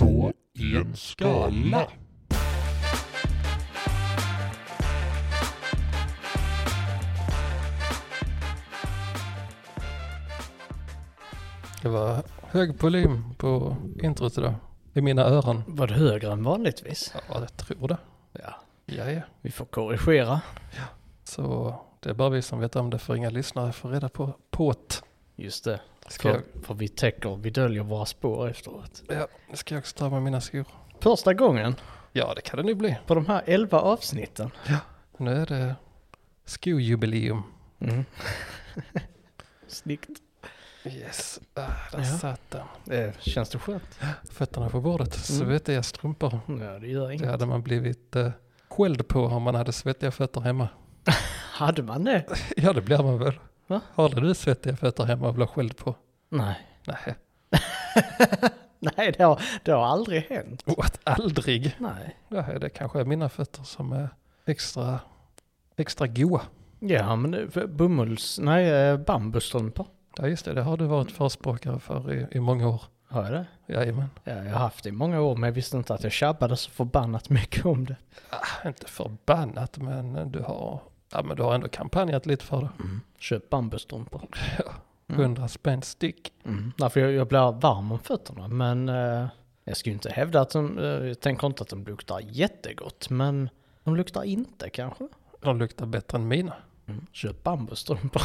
I en skala. Det var hög volym på introt idag. I mina öron. Var det högre än vanligtvis? Ja, jag tror det. Ja, Ja, ja. vi får korrigera. Så det är bara vi som vet om det för inga lyssnare får reda på på't. Just det. Ska För, jag, för vi täcker, vi döljer våra spår efteråt. ja, nu ska jag också ta med mina skor. Första gången Ja, det kan det nu bli. på de här elva avsnitten. Nu är det skojubileum. Mm. Snyggt. Yes, ah, där Ja. satt den. Eh, känns det skönt? Fötterna på bordet, Mm. svettiga strumpor. Ja, det gör Det inget. hade man blivit eh, skälld på om man hade svettiga fötter hemma. Hade man det? Ja, det blir man väl. Va? Har du svettiga fötter hemma och blir skälld på? Nej. Nej, Nej, det har, det har aldrig hänt. what? Aldrig. Nej. Ja, det kanske är mina fötter som är extra, extra goa. Ja, men det, bomulls... Nej, eh, bambustrumpor. Ja, just det. Det har du varit förespråkare för i, i många år. Har jag det? Jajamän. Ja, jag har haft det i många år, men jag visste inte att jag tjabbade så förbannat mycket om det. Ah, inte förbannat, men du har, ja, men du har ändå kampanjat lite för det. Köp bambustrumpor. Mm. 100 spänn stick. Mm. Därför jag, jag blir varm om fötterna, men eh, jag skulle inte hävda att de, eh, jag tänker inte att de luktar jättegott, men de luktar inte kanske. De luktar bättre än mina. Mm. Köp bambustrumpor.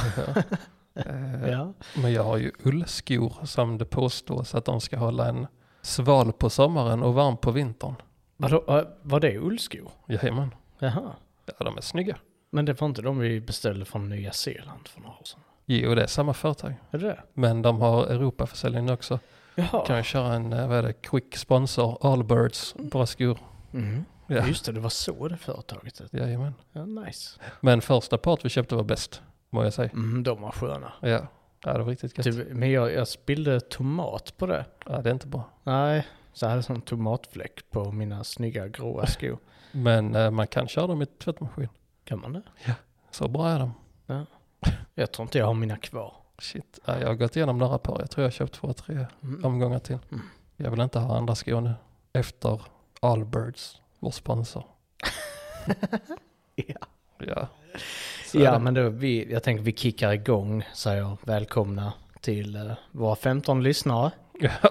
Eh, ja. Men jag har ju ullskor som det påstås att de ska hålla en sval på sommaren och varm på vintern. Vadå, eh, var det ullskor? Jajamän. Jaha. Ja, de är snygga. Men det var inte de vi beställde från Nya Zeeland för några år sedan? Jo, det är samma företag. Är det det? Men de har Europaförsäljning också. Jaha. Kan jag köra en, eh, vad är det, quick sponsor, Allbirds, bra skor. Mm. Ja. Just det, det var så det företaget hette. Jajamän. Ja, nice. Men första part vi köpte var bäst, må jag säga. Mm, de var sköna. Ja, ja det var riktigt gött. Typ, men jag, jag spillde tomat på det. Ja, det är inte bra. Nej, så jag hade sån tomatfläck på mina snygga gråa skor. Men eh, man kan köra dem i tvättmaskin. Kan man det? Så bra är de. Jag tror inte jag har mina kvar. Shit, ja, jag har gått igenom några par. Jag tror jag har köpt två, tre Mm. omgångar till. Mm. Jag vill inte ha andra skor nu. Efter Allbirds, vår sponsor. Ja. Ja, så Ja, men då, vi, jag tänker vi kickar igång, säger välkomna till uh, våra 15 lyssnare.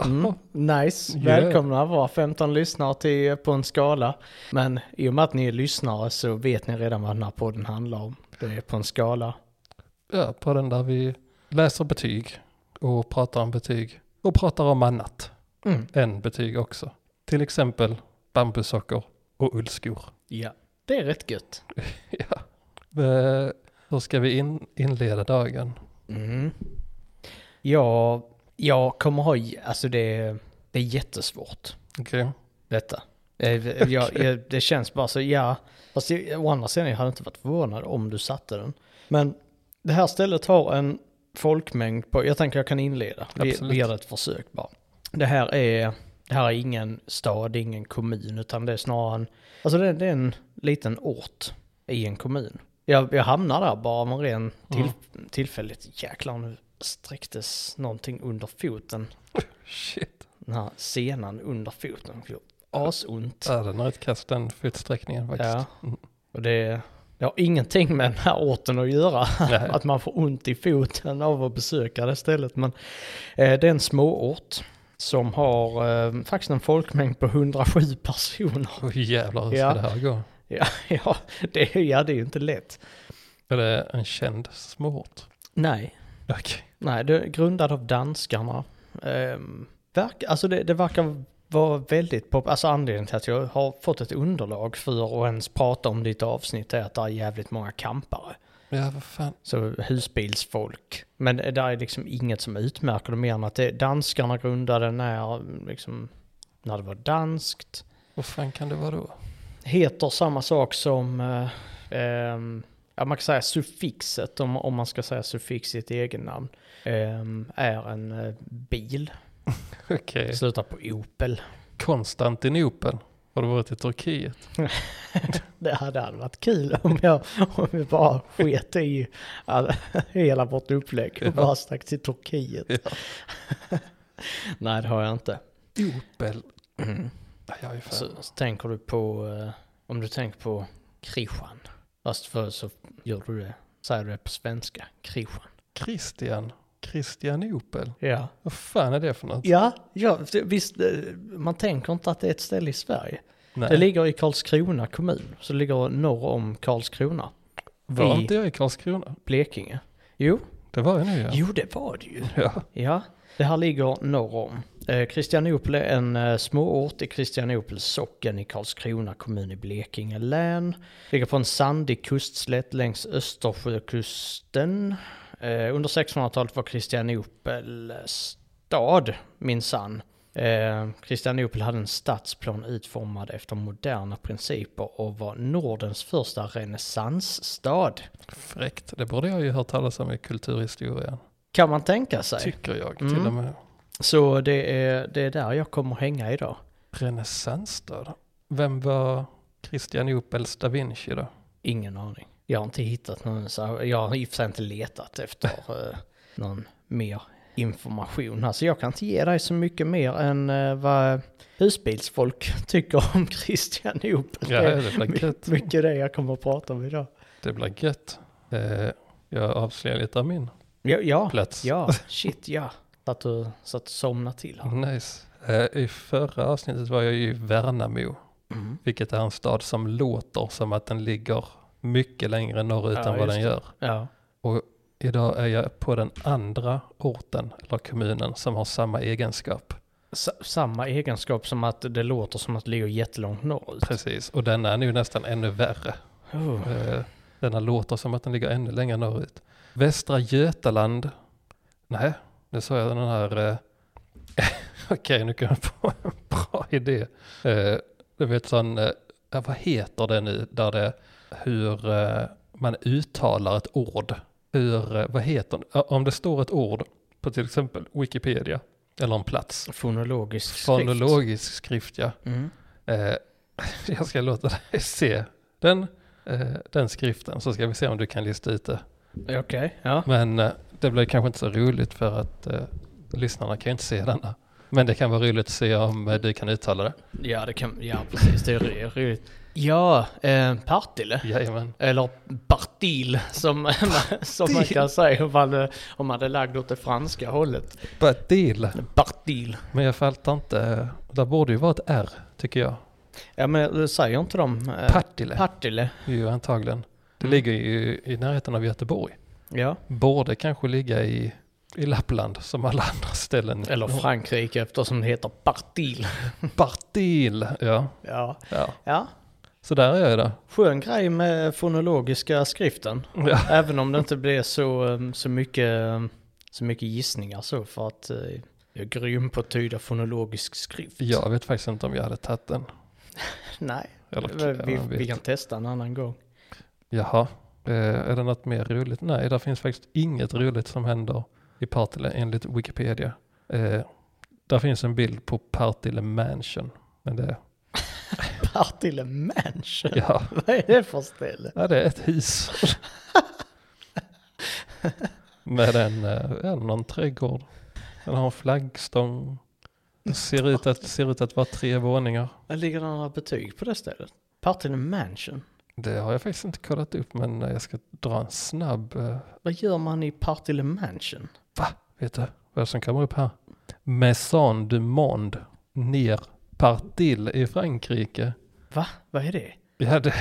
Mm, nice, Yeah. välkomna våra 15 lyssnare till På en skala. Men i och med att ni är lyssnare så vet ni redan vad den här podden handlar om. Det är På en skala. ja, på den där vi läser betyg och pratar om betyg och pratar om annat Mm. än betyg också. Till exempel bambusocker och ullskor. Ja, det är rätt gött. Ja. Eh, Hur ska vi in, inleda dagen? Mm. Ja, jag kommer ha, alltså det, det är jättesvårt. Okej. detta. Eh, Jag, jag, det känns bara så, ja. Fast jag, å andra sidan, jag hade inte varit förvånad om du satte den. Men det här stället har en folkmängd på, jag tänker jag kan inleda. Vi, vi gör ett försök bara. Det här är, det här är ingen stad, ingen kommun, utan det är snarare en, alltså det, det är en liten ort i en kommun. Jag, jag hamnar där bara av en ren till, tillfälligt. Jäklar, nu sträcktes någonting under foten. Shit. Den här senan under foten. Asont. Ja, den har ett kast den fotsträckningen faktiskt. Ja. Och det, det har ingenting med den här orten att göra. Nej. att man får ont i foten av att besöka det stället. Men eh, det är en småort som har eh, faktiskt en folkmängd på 107 personer. Oj jävlar, hur Ja. ska det här gå? Ja, ja, det, är- ja, det är ju inte lätt. Är det en känd småort? Nej, Okej. Nej, det är grundad av danskarna. Ehm, verk, alltså det, det verkar vara väldigt pop, alltså anledningen till att jag har fått ett underlag för att ens prata om ditt avsnitt är att det är jävligt många kampare. Ja, vad fan. Så husbilsfolk. Men det är liksom inget som utmärker det mer än att det, danskarna grundade när, liksom, när det var danskt. Vad fan kan det vara då? Heter samma sak som, eh, ehm, ja man kan säga suffixet om, om man ska säga suffix i ett egennamn. Ehm, är en eh, bil. Okej. Slutar på Opel. Konstantinopel. Har du varit i Turkiet? Det hade varit kul om jag, om vi bara sket i all, hela vårt upplägg och Ja. bara stack till Turkiet. Ja. Nej, det har jag inte. Opel. Mm. Jag är fan. Så, så tänker du på, eh, om du tänker på Kristian. Fast för så gör du det, säger du det på svenska, Kristian. Christian. Christianopel. Ja. Vad fan är det för något? Ja, ja visst, eh, man tänker inte att det är ett ställe i Sverige. Nej. Det ligger i Karlskrona kommun, så det ligger norr om Karlskrona, var i- inte jag i Karlskrona? Blekinge. Jo, Det var jag nu ja. jo det var det ju. Ja. Ja, det här ligger norr om. Eh, Kristianopel är en eh, småort i Kristianopels socken i Karlskrona kommun i Blekinge län. Ligger på en sandig kustslätt längs Östersjökusten. Eh, under 1600-talet var Kristianopel stad, minsann. Eh, Kristianopel hade en stadsplan utformad efter moderna principer och var Nordens första renässansstad. Fräckt. Det borde jag ju hört talas om i kulturhistorien. Kan man tänka sig. Tycker jag till Mm. och med. Så det är, det är där jag kommer hänga idag. Renässansstad. Vem var Christianopels da Vinci då? Ingen aning. Jag har inte hittat någon, så jag har i och för sig inte letat efter eh, någon mer information. Alltså jag kan inte ge dig så mycket mer än eh, vad husbilsfolk tycker om Kristianopel. Ja, det blir gött. my- mycket det jag kommer att prata om idag. Det blir gött. Eh, jag avslöjar lite av min Ja, ja, plats. ja shit ja. Satt och, satt och somnade till här. Nice. Eh, I förra avsnittet var jag i Värnamo, Mm. vilket är en stad som låter som att den ligger mycket längre norrut Ja, än vad den gör. Ja. Och idag är jag på den andra orten, eller kommunen, som har samma egenskap. Sa- samma egenskap som att det låter som att det ligger jättelångt norrut. Precis, och den är nu nästan ännu värre. Oh. Eh, Denna låter som att den ligger ännu längre norrut. Västra Götaland. Nej, nu sa jag den här. Eh, Okej, nu kan jag få en bra idé. Eh, du vet sån, eh, vad heter det nu, där det, hur eh, man uttalar ett ord. Hur, eh, vad heter Om det står ett ord på till exempel Wikipedia, eller en plats. Fonologisk skrift. Fonologisk skrift, ja. Mm. Eh, jag ska låta dig se den, eh, den skriften så ska vi se om du kan lista ut det. Okej, ja. Men eh, det blir kanske inte så roligt för att eh, lyssnarna kan ju inte se denna. Men det kan vara roligt att se om du kan uttala det. Ja, det kan, ja precis, det är ro- roligt. Ja, eh, Partille. Jajamän. Eller Bartil som, som man kan säga om man, eh, om man är lagd åt det franska hållet. Badil. Bartil. Men jag fattar inte. Där borde ju vara ett R tycker jag. Ja men säger inte de. Eh, Partille. Partille. ju antagligen. Det Mm. ligger ju i närheten av Göteborg. Ja. Borde kanske ligga i, i Lappland som alla andra ställen. Eller Frankrike eftersom det heter Bartil. Bartil. Ja, Ja. ja. Ja. Så där är jag då. Skön grej med fonologiska skriften. Ja. Även om det inte blir så, um, så, mycket, um, så mycket gissningar så för att eh, jag är grym på att tyda fonologisk skrift. Jag vet faktiskt inte om jag hade tagit den. Nej, Eller, vi, vet. vi kan testa en annan gång. Jaha, eh, är det något mer roligt? Nej, det finns faktiskt inget roligt som händer i Partille enligt Wikipedia. Eh, där finns en bild på Partille Mansion. Men det, Partille Mansion? ja, Vad är det för ställe? ja, det är ett hus. Med en, eh, ja, någon trädgård. Den har en flaggstång. Det ser ut att, ser ut att vara tre våningar. Vad ligger det några betyg på det stället? Partille Mansion? Det har jag faktiskt inte kollat upp men jag ska dra en snabb eh, Vad gör man i Partille Mansion? Vet du vad som kommer upp här? Maison du Monde ner Partil i Frankrike. Va? Vad är det? Ja, det,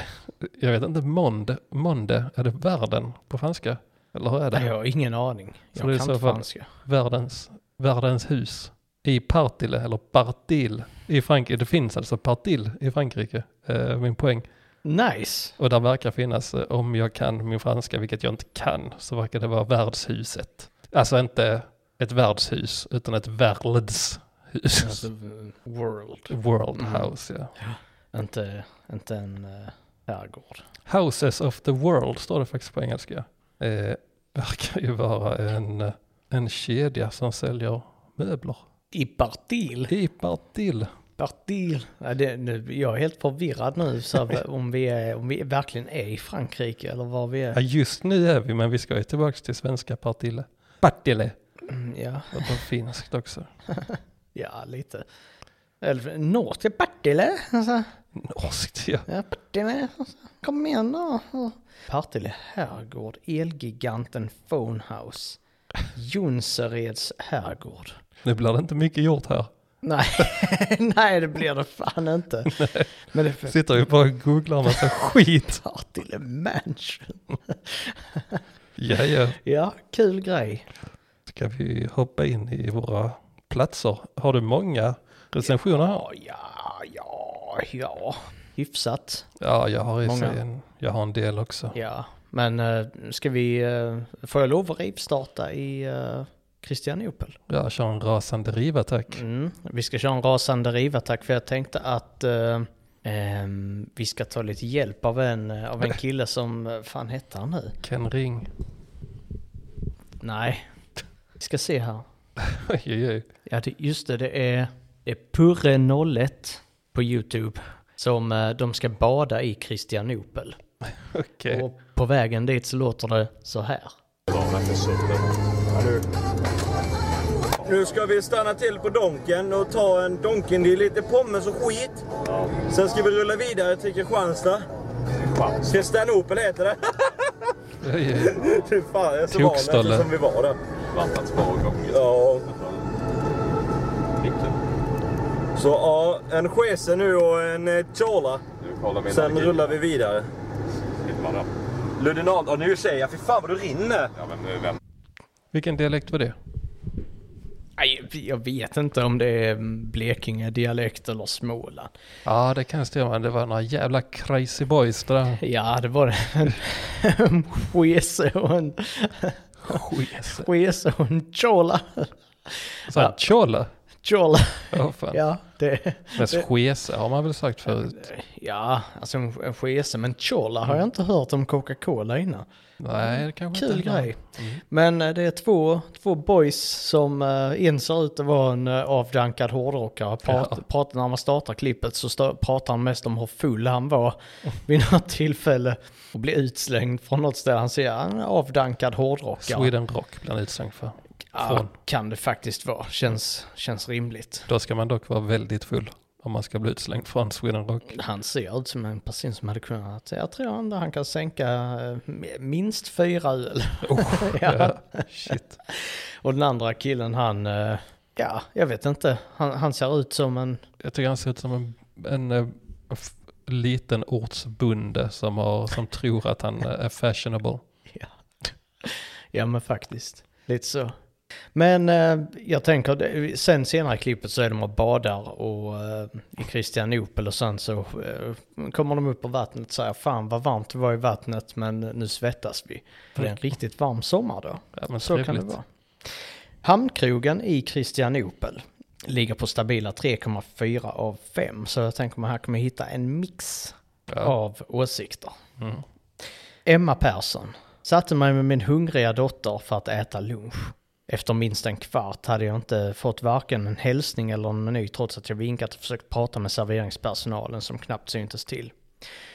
jag vet inte, Monde, Monde, är det världen på franska? Eller hur är det? Nej, jag har ingen aning. Så Jag kan inte franska. Världens, världens hus. I Partille, eller Partil i Frankrike. Det finns alltså Partil i Frankrike, eh, min poäng. Nice! Och där verkar finnas, eh, om jag kan min franska, vilket jag inte kan, så verkar det vara värdshuset. Alltså inte ett värdshus, utan ett världshus. Alltså, world. World Mm. House, ja. Inte, inte en uh, herrgård. Houses of the World står det faktiskt på engelska. Eh, verkar ju vara en, eh, en kedja som säljer möbler. I Partil? I Partil. Partil? Ja, det, nu, jag är helt förvirrad nu så här, om, vi är, om vi verkligen är i Frankrike eller var vi Ja, är. just nu är vi, men vi ska ju tillbaka till svenska Partille. Partille. Mm, ja, Och på finskt också. ja, lite. Eller norr till Partille. Alltså, Norskt ja. ja, Partille. Alltså, kom igen då. Partille herrgård. Elgiganten Phonehouse. Jonsereds herrgård. Nu blir det inte mycket gjort här. Nej, nej det blir det fan inte. Men det är Sitter ju bara och googlar massa skit. Partille Mansion. Ja, ja. Ja, kul grej. Ska vi hoppa in i våra platser? Har du många recensioner här? Ja, ja, ja, ja. Hyfsat. Ja, jag har i Många. en, jag har en del också. Ja, men uh, ska vi, uh, får jag lov att rivstarta i uh, Kristianopel? Jag kör en rasande rivattack. Mm. Vi ska köra en rasande rivattack för jag tänkte att eh, ehm, vi ska ta lite hjälp av en, eh, av en kille som, eh, fan hette han nu? Ken Ring. Nej, vi ska se här. Ja, det, just det, det är, det är Purre01 på YouTube. Som eh, de ska bada i Kristianopel. Okej. Och på vägen dit så låter det så här. Nu ska vi stanna till på Donken och ta en Donken. Det är lite pommes och skit. Sen ska vi rulla vidare till Kristianstad. Kristianopel heter det. Fy fan, jag är så van eftersom vi var där. Vandrat två gånger. Ja. Så ja, en skese nu och en eh, chola. Sen rullar vi vidare. Ludinal. Ja, nu säger jag. Fy fan vad du rinner. Ja men nu vänt. Vilken dialekt var det? Nej, jag vet inte om det är Blekinge dialekt eller Småland. Ja, det kan stämma. Det var några jävla crazy boys det där. Ja, det var. En, en skese och en skese och en chola. Så här, chola. Chola. Fan. Ja, det... Men skese har man väl sagt förut? Ja, alltså en, en skese. Men chola har jag inte hört om Coca-Cola innan. Nej, det kanske Kul inte är. grej. Men eh, det är två, två boys som uh, en ser ut att vara en uh, avdankad hårdrockare. Prat, Ja. pratar, när man startar klippet så stå, pratar han mest om hur full han var vid något tillfälle. Och blir utslängd från något ställe. Han säger han är avdankad hårdrockare. Sweden Rock blir han utslängd för. Ja, kan det faktiskt vara. Känns, känns rimligt. Då ska man dock vara väldigt full om man ska bli utslängd från Sweden Rock. Han ser ut som en person som hade kunnat, jag tror ändå han kan sänka eh, minst fyra öl. ja. Ja, shit. Och den andra killen han, eh, ja jag vet inte, han, han ser ut som en, Jag tycker han ser ut som en, en, eh, f- liten ortsbonde som, har, som tror att han är fashionable. ja, ja men faktiskt, lite så. Men eh, jag tänker, sen senare i klippet så är de och badar och eh, i Kristianopel och sen så eh, kommer de upp på vattnet och säger fan vad varmt det var i vattnet men nu svettas vi. För det är en riktigt varm sommar då. Ja, Så kan det vara. Hamnkrogen i Kristianopel ligger på stabila 3,4 av 5. Så jag tänker man här kommer hitta en mix Ja. av åsikter. Mm. Emma Persson. Satte mig med min hungriga dotter för att äta lunch. Efter minst en kvart hade jag inte fått varken en hälsning eller en meny trots att jag vinkat och försökt prata med serveringspersonalen som knappt syntes till.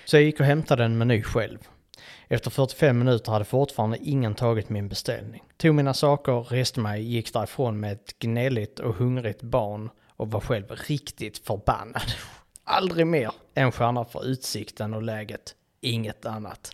Så jag gick och hämtade en meny själv. Efter 45 minuter hade fortfarande ingen tagit min beställning. Tog mina saker, reste mig, gick därifrån med ett gnälligt och hungrigt barn och var själv riktigt förbannad. Aldrig mer en stjärna för utsikten och läget. Inget annat.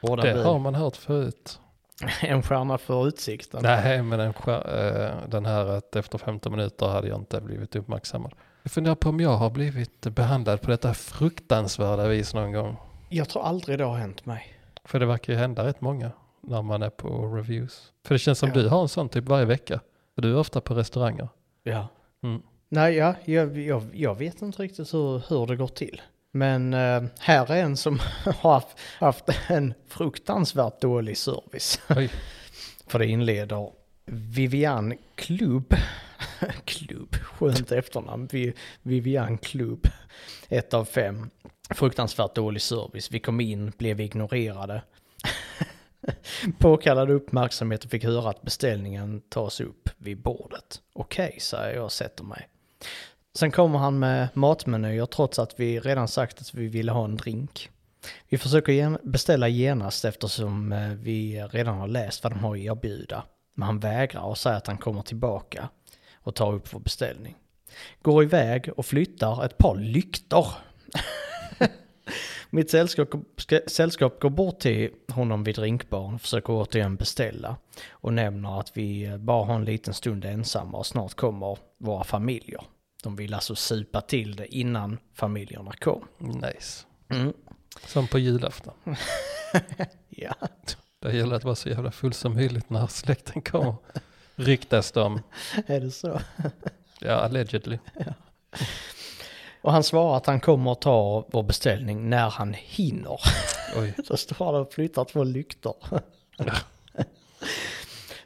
Hårda Det har man hört förut. En stjärna för utsikten. Nej, men den, skär- eh, den här att efter 15 minuter hade jag inte blivit uppmärksammad. Jag funderar på om jag har blivit behandlad på detta fruktansvärda vis någon gång. Jag tror aldrig det har hänt mig. För det verkar ju hända rätt många när man är på reviews. För det känns som Ja. du har en sån typ varje vecka. För du är ofta på restauranger. Ja. Mm. Nej, ja, jag, jag, jag vet inte riktigt hur, hur det går till. Men eh, här är en som har haft, en fruktansvärt dålig service. Oj. För det inleder Vivian Klubb. Klubb, skönt efternamn. Vi, Vivian Klubb. Ett av fem. Fruktansvärt dålig service. Vi kom in, blev ignorerade. Påkallade uppmärksamhet och fick höra att beställningen tas upp vid bordet. Okej, säger jag och sätter mig. Sen kommer han med matmenyer trots att vi redan sagt att vi ville ha en drink. Vi försöker beställa genast eftersom eh, vi redan har läst vad de har att erbjuda. Men han vägrar och säger att han kommer tillbaka och tar upp vår beställning. Går iväg och flyttar ett par lyktor. Mitt sällskap, sällskap går bort till honom vid drinkbaren och försöker återigen beställa. Och nämner att vi bara har en liten stund ensamma och snart kommer våra familjer. De vill alltså supa till det innan familjerna kom. Nice. Mm. Som på julafton. Ja. Det gäller att vara så jävla full som möjligt när släkten kommer. Ryktas de. Är det så? Ja, allegedly. Och han svarar att han kommer att ta vår beställning när han hinner. Oj, Så står han och flyttar två lyktor.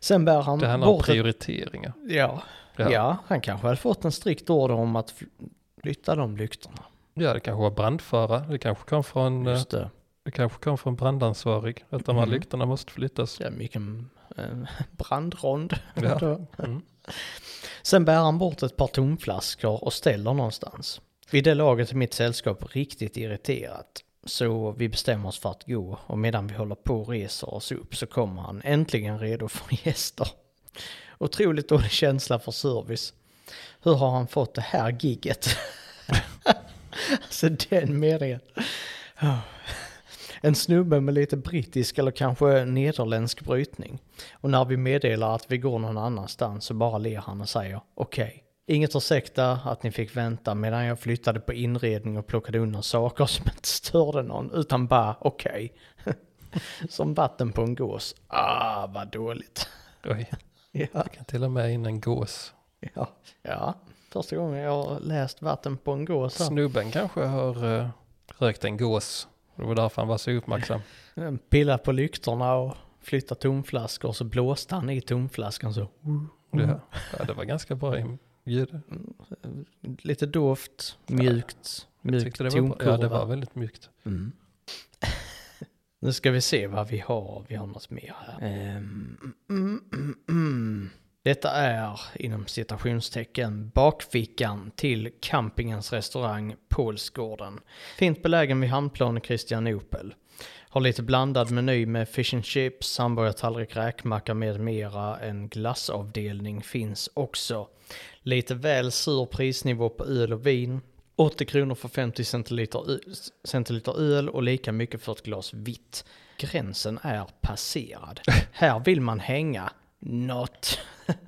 Sen bär han det handlar om bort ett, prioriteringar. ja, ja. Ja. han kanske hade fått en strikt order om att fl- flytta de lyktorna. Ja, det kanske var brandfara. Det kanske kom från, eh, Just det. det kanske kom från brandansvarig. Att de här Mhm. lyktorna måste flyttas. Är mycket eh, brandrond. Ja. Mm. Sen bär han bort ett par tomflaskor och ställer någonstans. Vid det laget är mitt sällskap riktigt irriterat. Så vi bestämmer oss för att gå och medan vi håller på och reser oss upp så kommer han äntligen redo för gäster. Otroligt dålig känsla för service. Hur har han fått det här gigget? alltså den meningen. Oh. En snubbe med lite brittisk eller kanske nederländsk brytning. Och när vi meddelar att vi går någon annanstans så bara ler han och säger okej. Inget ursäkta att ni fick vänta medan jag flyttade på inredning och plockade undan saker som inte störde någon utan bara okej. som vatten på en gås. Ah, vad dåligt. Oj, Ja, jag kan till och med in en gås. ja, ja. Första gången jag har läst vatten på en gås. här. Snubben kanske har uh, rökt en gås. Det var därför han var så uppmärksam. Pilla på lyktorna och flytta tomflaskor och så blåste han i tomflaskan så. Ja. ja, det var ganska bra ljud. Lite doft, mjukt, Jag mjukt tomkurva. ja, det var väldigt mjukt. Mm. Nu ska vi se vad vi har. Vi har något mer här. Ehm, mm, mm, mm. Detta är inom citationstecken bakfickan till campingens restaurang Pålsgården. Fint belägen vid hamnplan i Kristianopel. Har lite blandad meny med fish and chips, hamburgertallrik, räkmacka med mera. En glassavdelning finns också. Lite väl sur prisnivå på öl och vin. 80 kronor för 50 centiliter, centiliter öl och lika mycket för ett glas vitt. Gränsen är passerad. Här vill man hänga. Not.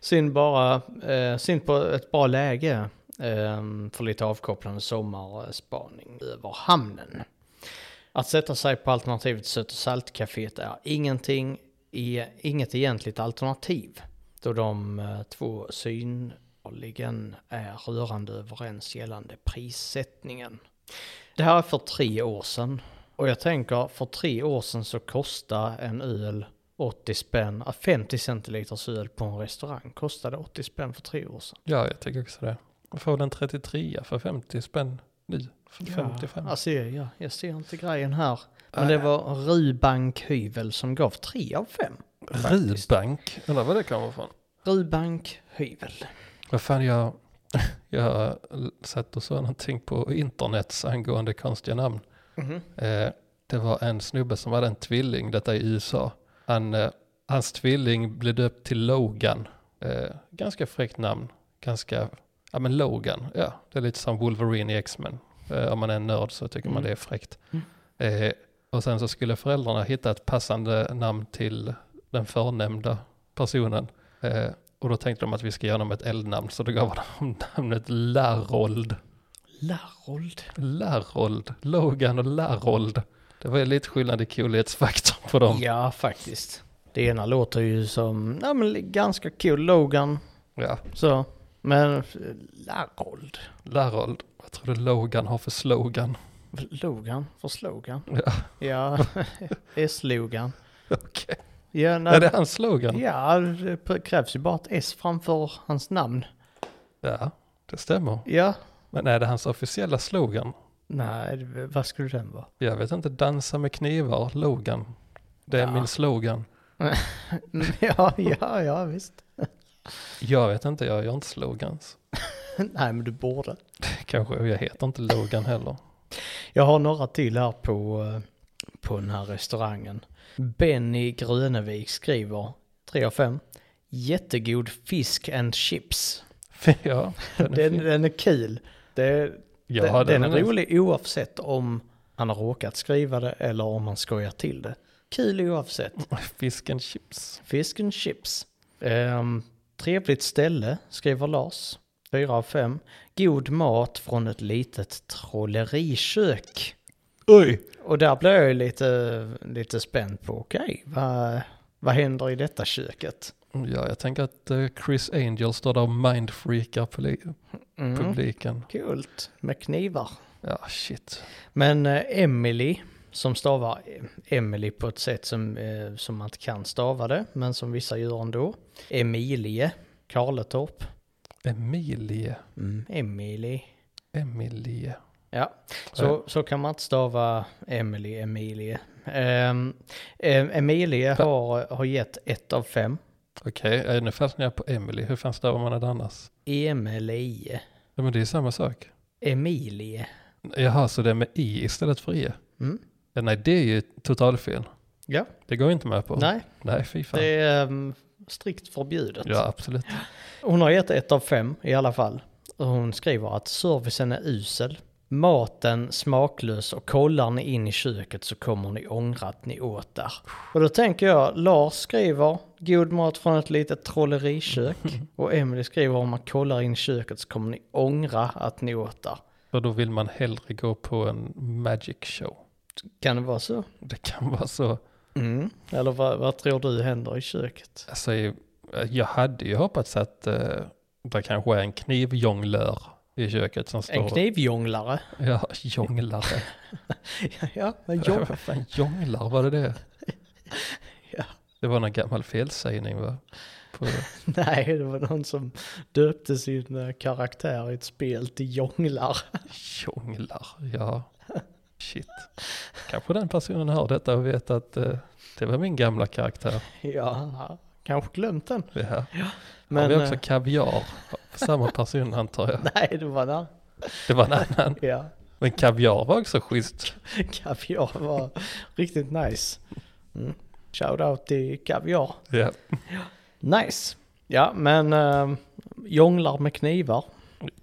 Synd bara, eh, synd på ett bra läge eh, för lite avkopplande sommarspaning över hamnen. Att sätta sig på alternativet Sött och saltcaféet är ingenting, i, inget egentligt alternativ. Då de eh, två synligen är rörande överens gällande prissättningen. Det här är för tre år sedan. Och jag tänker, för tre år sedan så kostade en öl 80 spänn, ah, 50 centiliters öl på en restaurang kostade 80 spänn för tre år sedan. Ja, jag tycker också det. Får en 33 för 50 spänn nu. För 55. Alltså, ja, jag ser inte grejen här. Men det var Rubank Hyvel som gav 3 av 5. Rudbank, eller vad det kan vara från. Rubank Hyvel. Vad fan, jag, jag satt och såg någonting på internet angående konstiga namn. Mhm. Eh, det var en snubbe som hade en tvilling, detta i USA. Han, eh, hans tvilling blev döpt till Logan. Eh, ganska fräckt namn. Ganska, ja men Logan, ja det är lite som Wolverine i X-Men. Om man är en nörd så tycker man Mm. det är fräckt. Mm. Och sen så skulle föräldrarna hitta ett passande namn till den förnämnda personen. Och då tänkte de att vi ska göra dem ett eldnamn så då gav de namnet Larold. Larold. Larold, Logan och Larold. Det var ju lite skillnad i coolhetsfaktorn på dem. Ja, faktiskt. Det ena låter ju som, ja men ganska cool, Logan. Ja, Så, men Larold. Larold. Vad tror du Logan har för slogan? Logan för slogan. Ja, Ja, S-logan. okej. Ja, nej, Är det hans slogan? ja, det krävs ju bara ett S framför hans namn. Ja, det stämmer. Ja, Men är det hans officiella slogan? nej, vad skulle den vara? Jag vet inte, dansa med knivar, Logan. Det är Ja. min slogan. Ja, ja, ja, visst. Jag vet inte, jag gör inte slogans. Nej, men du borde. Kanske, jag heter inte Logan heller. Jag har några till här på, eh, på den här restaurangen. Benny Grönevik skriver 3 av 5. Jättegod fisk and chips. ja, den är Den, den är kul. Det, Ja, den, den är nästan- rolig oavsett om han har råkat skriva det eller om han skojar till det. Kul oavsett. Fisk and chips. Fisk and chips. Um, trevligt ställe, skriver Lars. 4 av 5. God mat från ett litet trollerikök. Oj! Och där blir jag ju lite, lite spänd på, okej, vad, vad händer i detta köket? Ja, jag tänker att eh, Chris Angel står där och mindfreakar Mm, publiken. Kul, med knivar. Ja, shit. Men eh, Emily, som stavar Emily på ett sätt som, eh, som man inte kan stava det, men som vissa gör ändå. Emilie, Karletorp. Emilie. Mm, Emily. Emilie. Ja, så, så kan man inte stava Emily, Emilie. Um, Emilie har, har gett ett av fem. Okej, okay, nu fastnar jag på Emily. Hur fan stavar man det annars? Emilie. Ja, men det är samma sak. Emilie. Jaha, så det är med i istället för e? Mm. Ja, nej, det är ju totalfel. Ja, Det går jag inte med på. nej, Nej, fy fan. det är um, strikt förbjudet. Ja, absolut. Hon har gett ett av fem i alla fall. Och hon skriver att servicen är usel. Maten smaklös och kollar ni in i köket så kommer ni ångra att ni åt där. Och då tänker jag, Lars skriver god mat från ett litet trollerikök. Och Emily skriver om man kollar in i köket så kommer ni ångra att ni åt där. Och då vill man hellre gå på en magic show. Kan det vara så? Det kan vara så. Mm. Eller vad, vad tror du händer i köket? Alltså, jag hade ju hoppats att uh, det kanske är en knivjonglör i köket som står... En knivjonglare? Ja, jonglare. ja, en Ja, jong... Vad fan, jonglar, var det det? Ja. Det var någon gammal felsägning va? På, Nej, det var någon som döpte sin eh, karaktär i ett spel till jonglar. jonglar, ja. Shit. Kanske den personen hör detta och vet att uh, det var min gamla karaktär. Ja, kanske glömt den. Det här. Men, Har vi också eh, kaviar? Samma person antar jag. nej, det var där. Det var en annan. Ja, Men kaviar var också schysst. kaviar var riktigt nice. Mm. Shout out till kaviar. Ja. Nice. Ja, men äh, jonglar med knivar.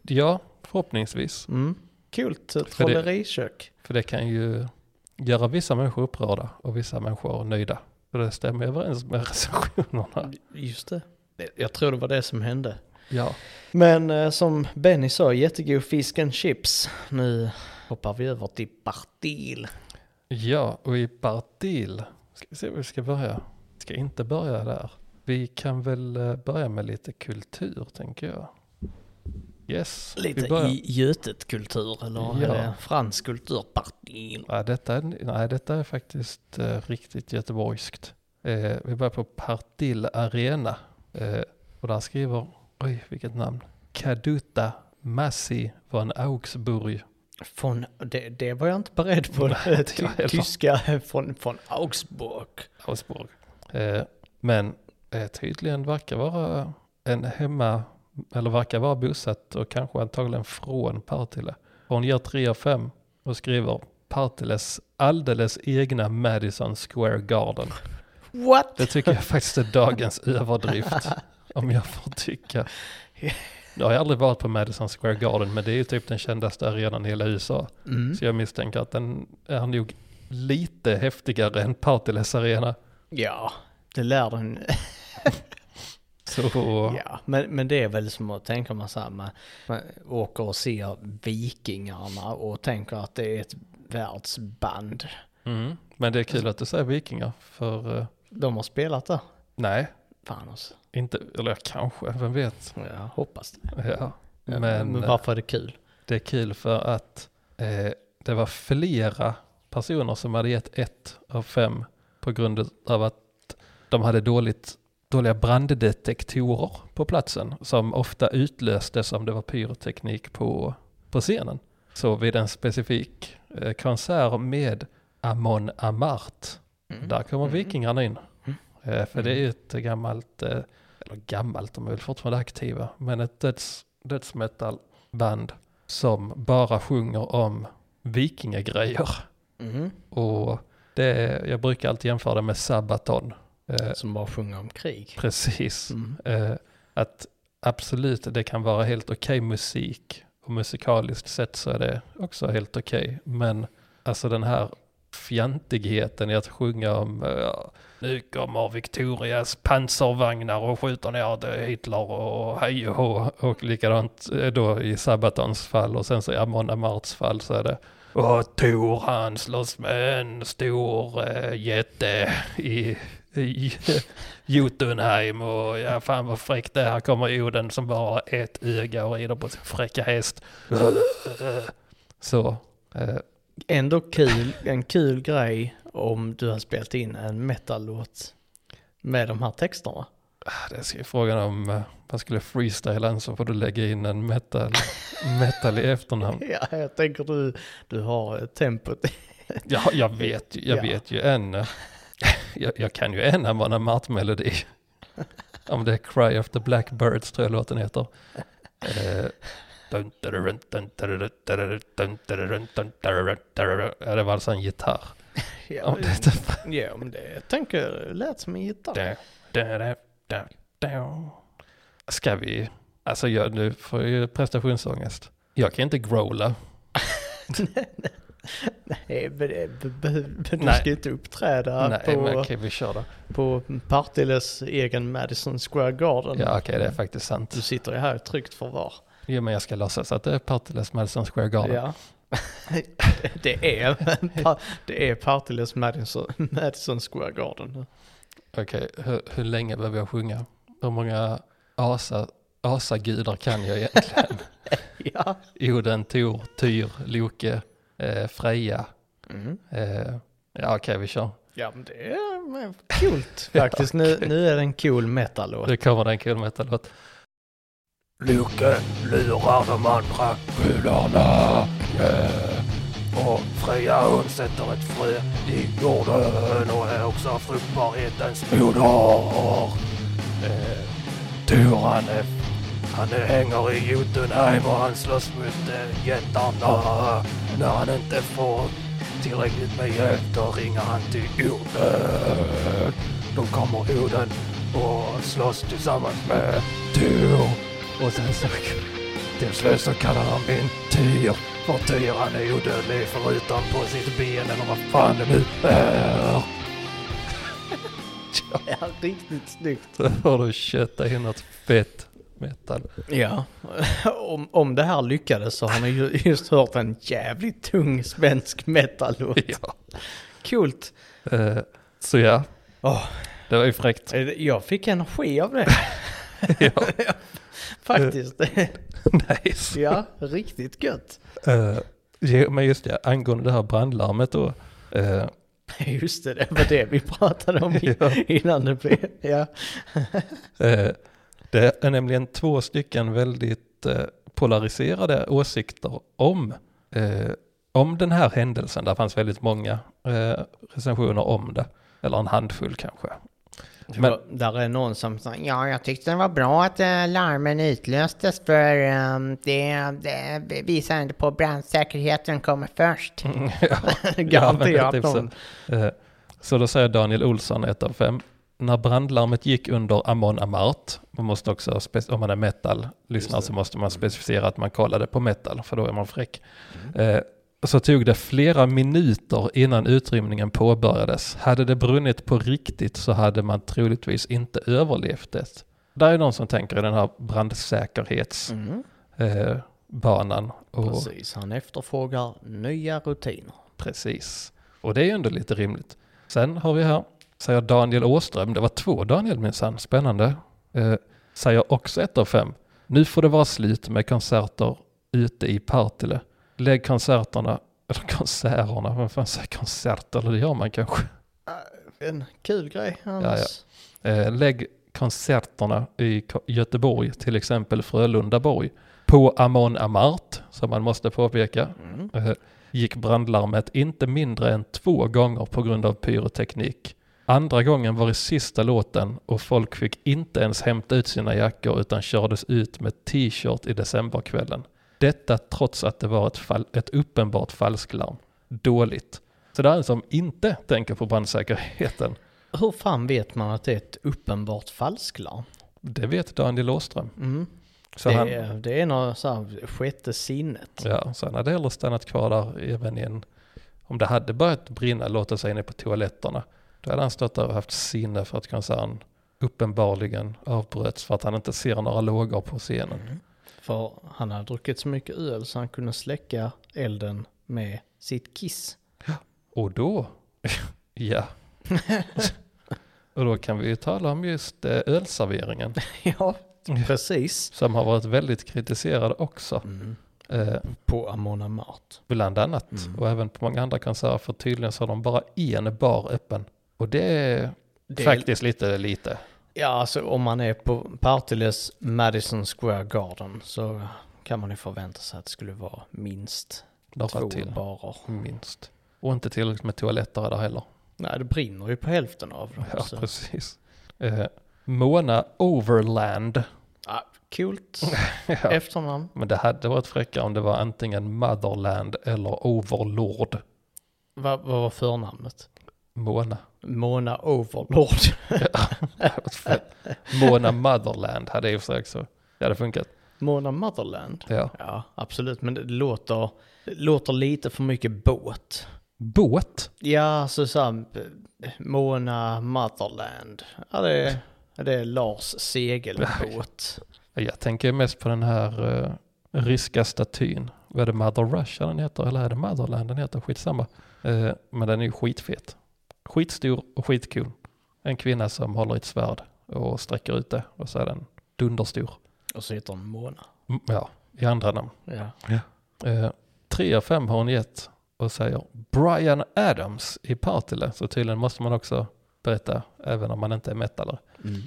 ja, förhoppningsvis. Mm. Det- trollerikök. För det kan ju göra vissa människor upprörda och vissa människor nöjda. Så det stämmer överens med recensionerna. Just det. Jag tror det var det som hände. Ja, Men eh, som Benny sa, jättegod fisk and chips. Nu hoppar vi över till Bartil. ja och i Bartil, ska vi se var vi ska börja. Ska inte börja där. Vi kan väl eh, börja med lite kultur tänker jag. Yes, vi Lite i Götet-kultur eller Ja. är det fransk kultur? Bartil. Ja, detta, är, nej, detta är faktiskt eh, riktigt göteborgskt. Eh, vi börjar på Partille Arena. Eh, och där skriver, oj vilket namn, Kaduta Massi von Augsburg. Från, det, det var jag inte beredd på. Nej, tyska från, från Augsburg. Augsburg. Eh, men eh, tydligen verkar vara en hemma, eller verkar vara bosatt och kanske antagligen från Partille. Hon ger 3 av 5 och skriver Partilles alldeles egna Madison Square Garden. What? Det tycker jag faktiskt är dagens överdrift. Om jag får tycka. Jag har aldrig varit på Madison Square Garden men det är ju typ den kändaste arenan i hela USA. Mm. Så jag misstänker att den är nog lite häftigare än Partilles arena. Ja, det lär den. Så Ja, men, men det är väl som att tänka man så här, man, man åker och ser Vikingarna och tänker att det är ett världsband. mm. Men det är kul att du säger vikingar för eh, De har spelat där. nej, Fan alltså. inte, eller kanske, vem vet. Jag hoppas det. Ja. Ja, Men, men eh, varför är det kul? Det är kul för att eh, det var flera personer som hade gett ett av fem på grund av att de hade dåligt, dåliga branddetektorer på platsen som ofta utlöstes om det var pyroteknik på, på scenen. Så vid en specifik eh, konsert med Amon Amart, Mm. där kommer vikingarna in. Mm. Eh, för det är ju ett gammalt, eh, eller gammalt, de är väl fortfarande aktiva, men ett döds, dödsmetalband som bara sjunger om vikingagrejer. Mm. Och det, jag brukar alltid jämföra det med Sabaton. Eh, Som bara sjunger om krig. precis. Mm. Att absolut, det kan vara helt okej musik. Och musikaliskt sett så är det också helt okej. Men alltså den här fjantigheten i att sjunga om uh, nu kommer Victorias pansarvagnar och skjuter ner Hitler och hej och hå. Och likadant eh, då i Sabatons fall och sen så i Amon Amarts fall så är det och Tor han slåss med en stor uh, jätte i, i Jotunheim och ja fan vad fräckt det är. Här kommer Oden som bara har ett öga och rider på sin fräcka häst. Så. Uh, Ändå kul, en kul grej om du har spelat in en metal-låt med de här texterna. Det är frågan om man skulle freestyla så får du lägga in en metal, metal i efternamn. Ja, jag tänker du, du har tempot. ja, jag vet, jag Ja. vet ju en. uh, jag, jag kan ju en Amon Amart-melodi. Om det är Cry of the Blackbirds tror jag låten heter. Eh, Ja, det var alltså en gitarr. Ja, Om det ja men det tänker lät som en gitarr. Ska vi, alltså jag, nu får jag ju prestationsångest. Jag kan inte growla. Nej, men du Nej. ska inte uppträda Nej, på, men okej vi kör då. på Partilles egen Madison Square Garden. Ja okej det är faktiskt sant. Du sitter ju här i tryggt förvar. Jo men jag ska låtsas att det är Partilles Madison Square Garden. Ja. det är, det är Partilles Madison, Madison Square Garden. Okej, hur, hur länge behöver jag sjunga? Hur många asa, asagudar kan jag egentligen? Ja. Oden, Tor, Tyr, Loke, eh, Freja. Mm. Eh, ja okej vi kör. Ja men det är coolt faktiskt. Nu, nu är det en cool metal-låt. Nu kommer det en kul metal-låt. Loke lurar de andra gudarna. Yeah. Och Freja hon sätter ett frö i jorden och är också fruktbarhetens moder. Eh, Tor han, är, han är, hänger i Jotunheim och han slåss mot eh, jättarna. När han inte får tillräckligt med hjälp då ringer han till Oden. Då kommer Oden och slåss tillsammans med Tor. Och sen så till slut så kallar han min Tyr för Tyr han är odödlig förutom på sitt ben eller vad fan det nu är. Ja, riktigt snyggt. Så får du kötta in något fett metal. Ja, om, om det här lyckades så har ni ju just hört en jävligt tung svensk metal-låt. Ja. Coolt. Eh, så ja, Åh, det var ju fräckt. jag fick energi av det ja, faktiskt. nice. Ja, riktigt gött. Eh, ja, men just det, angående det här brandlarmet då. eh, Just det, det var det vi pratade om Ja. innan det blev. Ja. Eh, det är nämligen två stycken väldigt eh, polariserade åsikter om, eh, om den här händelsen. Det fanns väldigt många eh, recensioner om det. Eller en handfull kanske. Men- Men, där är någon som säger Ja, jag tyckte det var bra att eh, larmen utlöstes för ehm, det, det visar ändå på brandsäkerheten kommer först. ja, garanterat typ någon. så. Eh, så då säger Daniel Olsson, ett av fem. När brandlarmet gick under Amon Amart, man måste också, om man är metal lyssnar så måste man specificera att man kollade på metal, för då är man fräck. Eh, så tog det flera minuter innan utrymningen påbörjades. Hade det brunnit på riktigt så hade man troligtvis inte överlevt det. Där är någon som tänker i den här brandsäkerhetsbanan. Mm. Eh, Precis, han efterfrågar nya rutiner. Precis. Och det är ju ändå lite rimligt. Sen har vi här, säger Daniel Åström, det var två Daniel minsann, spännande. Eh, säger också ett av fem. Nu får det vara slut med konserter ute i Partille. Lägg konserterna, eller konserterna, vad fan säger konserter, eller det gör man kanske. En kul grej annars. Eh, lägg konserterna i Göteborg, till exempel Frölundaborg, på Amon Amart, som man måste påpeka. Mm. Eh, gick brandlarmet inte mindre än två gånger på grund av pyroteknik. Andra gången var i sista låten och folk fick inte ens hämta ut sina jackor utan kördes ut med t-shirt i decemberkvällen. Detta trots att det var ett, fall, ett uppenbart falsklarm. Dåligt. Så det är en som inte tänker på brandsäkerheten. Hur fan vet man att det är ett uppenbart falsklarm? Det vet Daniel Åström. Mm. Så det, han, är, det är något så här sjätte sinnet. ja, så han hade hellre stannat kvar där även i en, om det hade börjat brinna, låt oss säga inne på toaletterna, då hade han stått där och haft sinne för att konserten uppenbarligen avbröts för att han inte ser några lågor på scenen. För han hade druckit så mycket öl så han kunde släcka elden med sitt kiss. Och då, ja. och då kan vi ju tala om just eh, ölserveringen ja, precis. som har varit väldigt kritiserad också. Mm. Eh, På Amona Mart. bland annat. Mm. Och även på många andra konserter för tydligen så har de bara en bar öppen. Och det är Det är- faktiskt lite lite. Ja, alltså om man är på Partiles Madison Square Garden så kan man ju förvänta sig att det skulle vara minst Några två till barer. minst. Och inte tillräckligt med toaletter där heller. Nej, det brinner ju på hälften av dem. Ja, så. precis. Eh, Mona Overland. Coolt Ja. efternamn. Men det hade varit fräckare om det var antingen Motherland eller Overlord. Vad, vad var förnamnet? Mona. Mona Overlord. Mona Motherland hade i och för sig också. Det hade funkat. Mona Motherland. Ja. Ja, absolut. Men det låter, det låter lite för mycket båt. Båt. Ja, så här, eh, Mona Motherland. Ja, det är, det är Lars segelbåt. Jag tänker mest på den här uh, ryska statyn. Vad är det Mother Russia den heter? Eller är det Motherland den heter? Skitsamma. Uh, men den är ju skitfet. Skitstor och skitcool. En kvinna som håller i ett svärd och sträcker ut det. Och så är den dunderstor. Och så heter hon Mona. Mm, Ja, i andra namn. Ja. Eh, tre av fem har hon gett och säger Brian Adams i Partille. Så tydligen måste man också berätta även om man inte är metalare. Mm.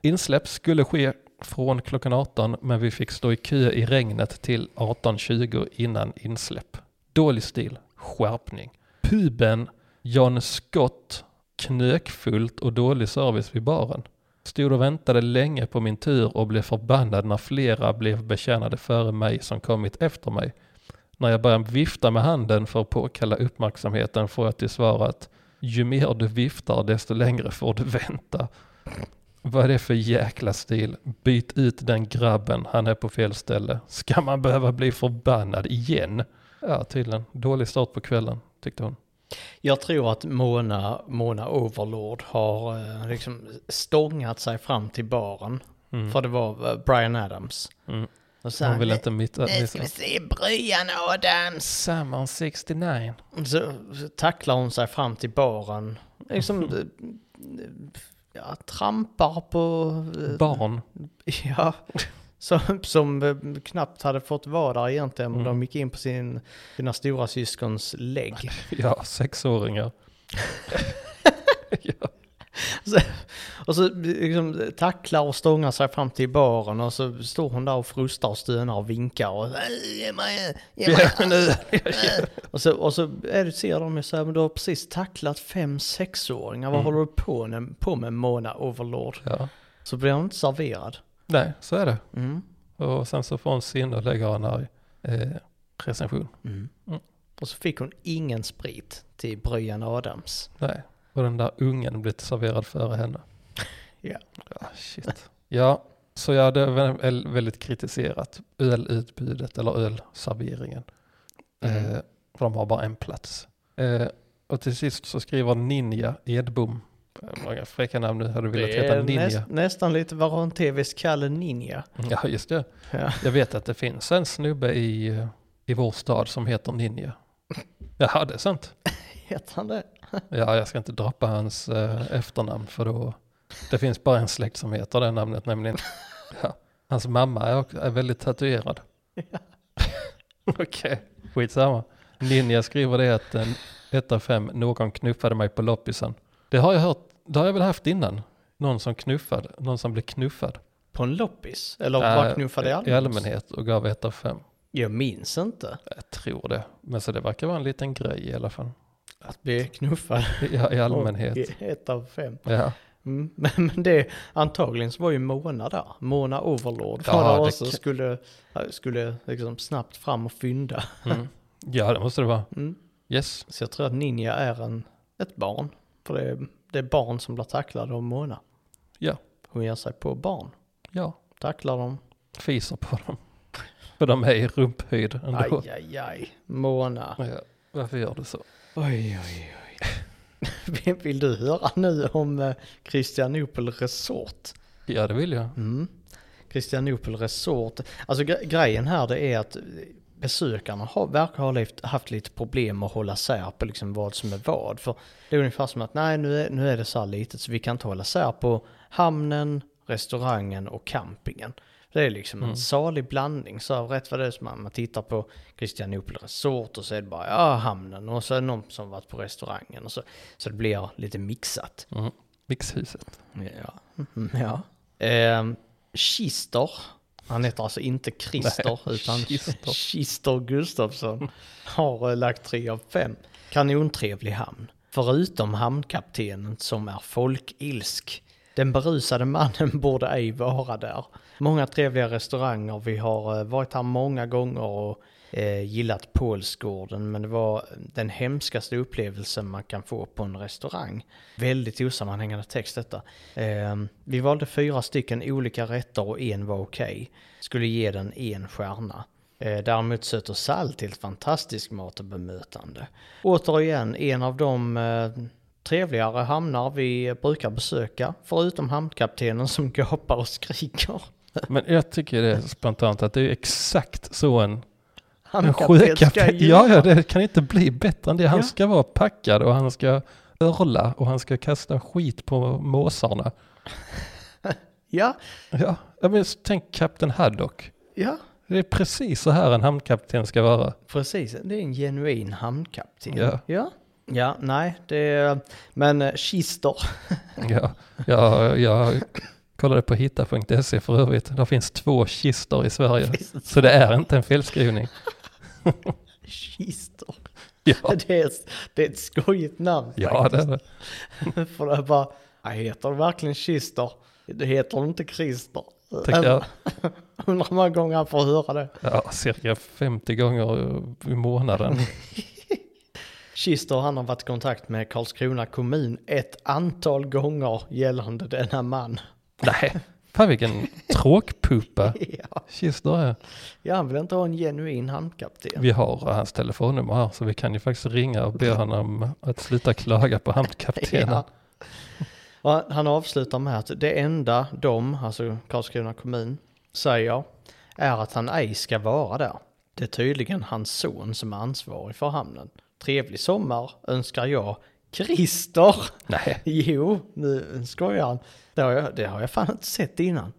Insläpp skulle ske från klockan 18 men vi fick stå i kö i regnet till 18.20 innan insläpp. Dålig stil, skärpning. Puben John Scott knökfullt och dålig service vid baren. Stod och väntade länge på min tur och blev förbannad när flera blev betjänade före mig som kommit efter mig. När jag började vifta med handen för att påkalla uppmärksamheten får jag till svar att ju mer du viftar desto längre får du vänta. Vad är det för jäkla stil? Byt ut den grabben, han är på fel ställe. Ska man behöva bli förbannad igen? Ja, tydligen. Dålig start på kvällen, tyckte hon. Jag tror att Mona, Mona Overlord har eh, liksom stångat sig fram till baren. Mm. För det var eh, Brian Adams. Mm. Och så, Hon vill inte mitta... Nu ska vi se Brian Adams. Summer 69. så, så tacklar hon sig fram till baren. Liksom, eh, ja, trampar på... Barn. Ja, som, som eh, knappt hade fått vara där egentligen. Mm. de gick in på sin, sina stora syskons lägg. Ja, sexåringar. ja. Och så liksom tacklar och stångar sig fram till baren och så står hon där och frustar och stönar och vinkar och, Ge mig, ge mig. Ja, nu. och så, och så är det, ser de ju så här, men du har precis tacklat fem sexåringar, vad Mm. håller du på med, på med Mona Overlord? ja. Så blir hon inte serverad. Nej, så är det. Mm. Och sen så får hon sinne och lägger en arg eh, recension. Mm. Mm. Och så fick hon ingen sprit till Brian Adams. Nej, och den där ungen blev serverad före henne. Ja. Ja, shit. Ja, så jag hade vä- väldigt kritiserat ölutbudet eller ölserveringen. Mm. Eh, för de har bara en plats. Eh, och till sist så skriver Ninja Edbom. Eh, Många fräcka namn nu, hade du velat heta Ninja? näst, nästan lite Varan TVs Kalle Ninja. Ja, just det. Ja. Jag vet att det finns en snubbe i, eh, i vår stad som heter Ninja. Jaha, det är sant. Heter han det? Ja, jag ska inte droppa hans eh, efternamn för då, det finns bara en släkt som heter det namnet nämligen. Ja. Hans mamma är, är väldigt tatuerad. Okej, skitsamma. Ninja skriver det att en 1 av 5, någon knuffade mig på loppisen. Det har jag hört, det har jag väl haft innan. Någon som knuffade, någon som blev knuffad. På en loppis? Eller Äh, knuffade i I allmänhet? allmänhet och gav 1 av 5. Jag minns inte Jag tror det. Men så det verkar vara en liten grej i alla fall. att bli knuffad. Ja, i allmänhet. I ett av fem. Ja, Mm. Men, det, antagligen så var ju Mona där. Mona Overlord var Ja, där också. kan- Skulle, skulle liksom snabbt fram och fynda. mm. ja det måste det vara. Mm. Yes. Så jag tror att Ninja är en, ett barn. För det det är barn som blir tacklade av Mona. Ja. Hon ger sig på barn. Ja, Tacklar dem. fiser på dem. För de är i rumphöjd ändå. Aj, aj, aj. Mona. Ja, varför gör du så? Oj, oj, oj. Vill- du höra nu om eh, Christianopel Resort? Ja, det vill jag. Mm. Christianopel Resort. Alltså gre- grejen här det är att besökarna har, verkar ha levt, haft lite problem att hålla sär på liksom vad som är vad. För det är ungefär som att nej nu är, nu är det så här litet så vi kan inte hålla sär på hamnen, restaurangen och campingen. Det är liksom en salig blandning. Så rätt vad det är som man, man tittar på Christianopel Resort och så är det bara ja hamnen och så är det någon som varit på restaurangen och så. Så det blir lite mixat. Mm. Mixhuset. Ja. Mhm, ja. Eh, Kister, han heter alltså inte Christer Nej, utan Kister. Kister Gustafsson har eh, lagt 3 av 5. Kanontrevlig hamn. Förutom hamnkaptenen som är folkilsk. Den berusade mannen borde ej vara där. Många trevliga restauranger, vi har eh, varit här många gånger och eh, gillat Pålsgården men det var den hemskaste upplevelsen man kan få på en restaurang. Väldigt osammanhängande text detta. Eh, vi valde fyra stycken olika rätter och en var okej. Skulle ge den en stjärna. Eh, däremot söt och salt helt fantastisk mat och bemötande. Återigen en av de eh, trevligare hamnar vi brukar besöka. Förutom hamnkaptenen som gapar och skriker. Men jag tycker det är spontant att det är exakt så en, ska sjökapten, ja, ja det kan inte bli bättre än det. Han Ja. ska vara packad och han ska örla och han ska kasta skit på måsarna. Ja, Ja, men tänk Kapten Haddock. ja, Det är precis så här en hamnkapten ska vara. precis. Det är en genuin hamnkapten. Ja. Ja, ja nej, det är... Men eh, Kister, Ja, ja, jag kollade på hitta.se för övrigt. Det finns två kistor i Sverige. Så det är inte en felskrivning. Kister. Ja, Det är, det är ett skojigt namn ja det faktiskt. är det. För det är bara, jag heter verkligen Kister. Det heter inte Christer. Undrar hur många gånger han får höra det. Ja, cirka 50 gånger i månaden. Kister han har varit i kontakt med Karlskrona kommun ett antal gånger gällande denna man. Nej, fan vilken tråkpuppa Ja, Kister är. ja han vill inte ha en genuin hamnkapten. Vi har hans telefonnummer här så vi kan ju faktiskt ringa och be honom att sluta klaga på hamnkaptenen. Ja. Han avslutar med att det enda de, alltså Karlskrona kommun, säger är att han ej ska vara där. Det är tydligen hans son som är ansvarig för hamnen. Trevlig sommar önskar jag Christer. Nej, Jo, nu skojar han. Det har, jag, det har jag fan inte sett innan.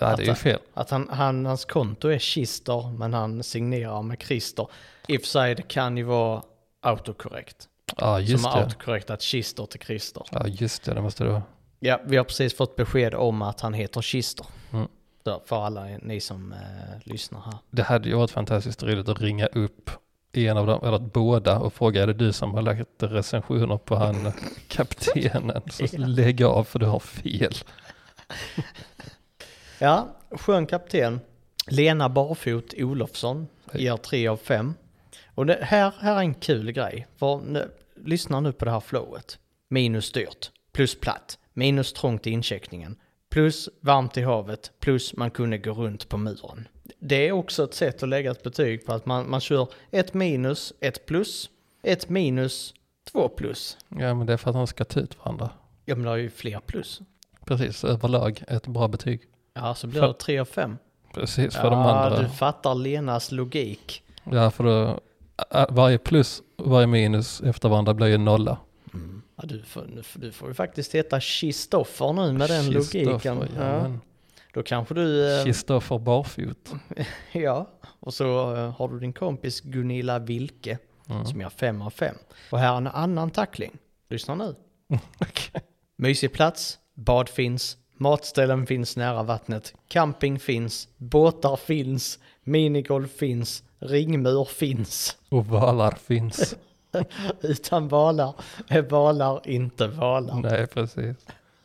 ja, det är ju fel. Att han, han, hans konto är Kister, men han signerar med Christer. I och för sig, det kan ju vara autokorrekt. Ja, just som har det. autokorrektat Kister till Christer. Ja, just det, det måste det vara. Ja, vi har precis fått besked om att han heter Kister. Mm. Så för alla ni som eh, lyssnar här. Det hade ju varit fantastiskt roligt att ringa upp en av dem, eller båda och fråga är det du som har lagt recensioner på han kaptenen? Så lägg av för du har fel. Ja, skön kapten. Lena Barfot Olofsson ger 3 av 5. Och det, här, här är en kul grej. För nu, lyssna nu på det här flowet. Minus dyrt, plus platt, minus trångt i incheckningen, plus varmt i havet, plus man kunde gå runt på muren. Det är också ett sätt att lägga ett betyg på att man, man kör ett minus, ett plus, ett minus, två plus. Ja, men det är för att han ska ta ut varandra. Ja men det har ju fler plus. Precis, överlag ett bra betyg. Ja så blir För- det 3 av 5. Precis, för Ja, de andra. du fattar Lenas logik. Ja, för då, varje plus och varje minus efter varandra blir ju nolla. Ja, du, får, du får ju faktiskt heta Kristoffer nu med den logiken. Ja. Då kanske du... eh, Kristoffer barfot. Ja, och så eh, har du din kompis Gunilla Wilke Mm. som gör 5 av 5. Och här är en annan tackling. Lyssna nu. Okej. Mysig plats, bad finns, matställen finns nära vattnet, camping finns, båtar finns, minigolf finns, ringmur finns. Och valar finns. Utan valar är valar inte valar. Nej, precis.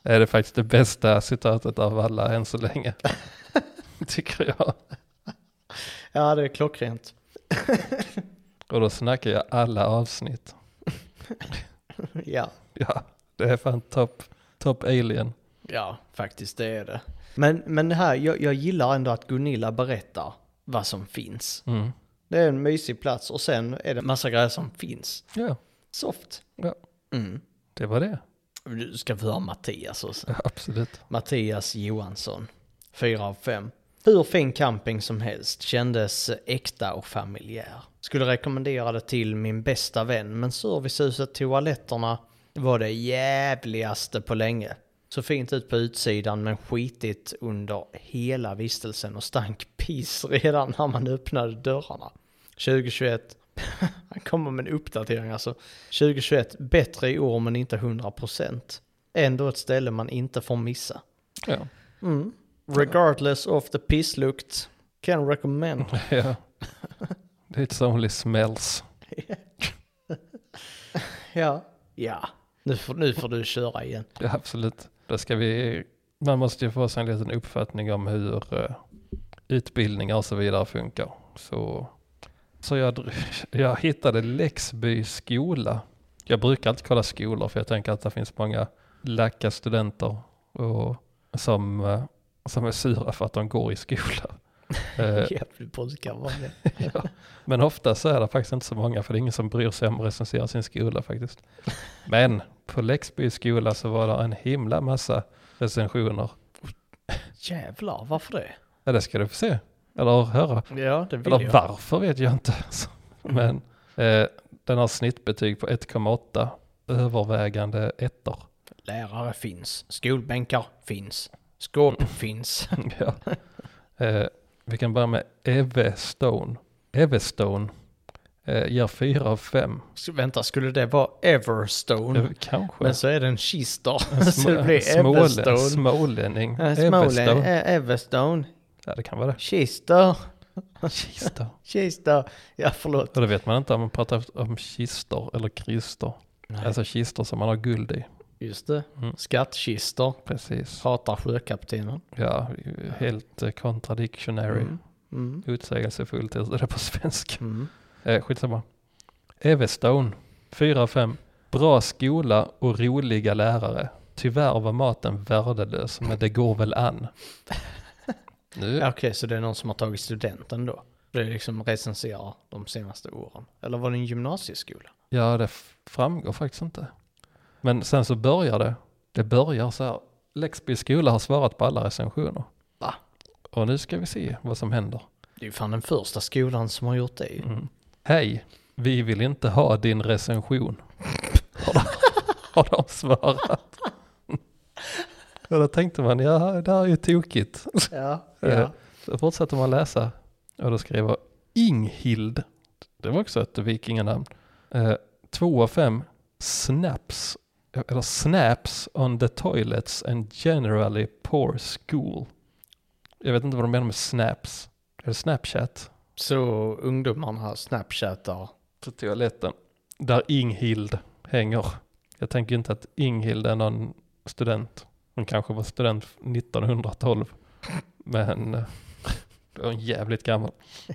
Är det faktiskt det bästa citatet av alla än så länge. Tycker jag. Ja, det är klockrent. Och då snackar jag alla avsnitt. Ja, Ja, det är fan top, top alien. ja, faktiskt det är det. Men, men det här, jag, jag gillar ändå att Gunilla berättar vad som finns. Mm. Det är en mysig plats och sen är det massa grejer som finns. Ja, Soft. Ja. Mm. det var det. Du ska få höra Mattias också. Ja, absolut. Mattias Johansson. Fyra av fem. Hur fin camping som helst, kändes äkta och familjär. Skulle rekommendera det till min bästa vän, men servicehuset toaletterna var det jävligaste på länge. Så fint ut på utsidan men skitigt under hela vistelsen och stank piss redan när man öppnade dörrarna. 2021, han kommer med en uppdatering alltså. 2021, bättre i år men inte 100%. Ändå ett ställe man inte får missa. Ja. Mm. Regardless of the pisslukt, can recommend. ja. It's only smells. Ja. Ja. Nu får, nu får du köra igen. Ja, absolut. Då ska vi, man måste ju få sig en liten uppfattning om hur uh, utbildningar och så vidare funkar. Så, så jag, jag hittade Läxby skola. Jag brukar alltid kolla skolor för jag tänker att det finns många lacka studenter och, som, eh, som är sura för att de går i skola. Eh, Jävligt brukar vara det. ja. Men ofta så är det faktiskt inte så många för det är ingen som bryr sig om att recensera sin skola faktiskt. Men på Läxby skola så var det en himla massa recensioner. Jävlar, varför det? Ja det ska du få se. Eller höra. Ja, det vill Eller jag. varför vet jag inte. Men eh, den har snittbetyg på 1,8. Övervägande ettor. Lärare finns, skolbänkar finns, skåp finns. ja. eh, vi kan börja med Evestone. Evestone eh, ger 4 av 5. Så, vänta, skulle det vara Everstone? Eh, kanske. Men så är det en kister. En så det blir småle- Everstone. Smålänning. Smålän, Everstone. eh, Everstone. Ja det kan vara det. Kister. Kistor. Kister. Ja, förlåt. Och det vet man inte om man pratar om kistor eller kristor. Nej. Alltså kistor som man har guld i. Just det. Mm. Skattkister. Precis. Hatar sjökaptenen. Ja, helt eh, contradictionary. Mm. Mm. Utsägelsefullt heter det på svenska. Mm. Eh, skitsamma. Everstone, 4 av 5. Bra skola och roliga lärare. Tyvärr var maten värdelös, men det går väl an. Nu, Okej, så det är någon som har tagit studenten då? Det är liksom recenserar de senaste åren. Eller var det en gymnasieskola? ja, det framgår faktiskt inte. Men sen så börjar det. Det börjar så här. Läxby skola har svarat på alla recensioner. Va? Och nu ska vi se vad som händer. Det är ju fan den första skolan som har gjort det. Mm. Hej, vi vill inte ha din recension. Har de, har de svarat? Och då tänkte man, ja det här är ju tokigt. Ja, Eh, ja. Så fortsätter man läsa och då skriver Inghild, det var också ett vikinganamn, eh, två av fem snaps, eller snaps on the toilets and generally poor school. Jag vet inte vad de menar med snaps. Är det Snapchat? Så ungdomarna snapchattar. på toaletten där Inghild hänger. Jag tänker inte att Inghild är någon student. Hon kanske var student 1912. Men då är hon jävligt gammal.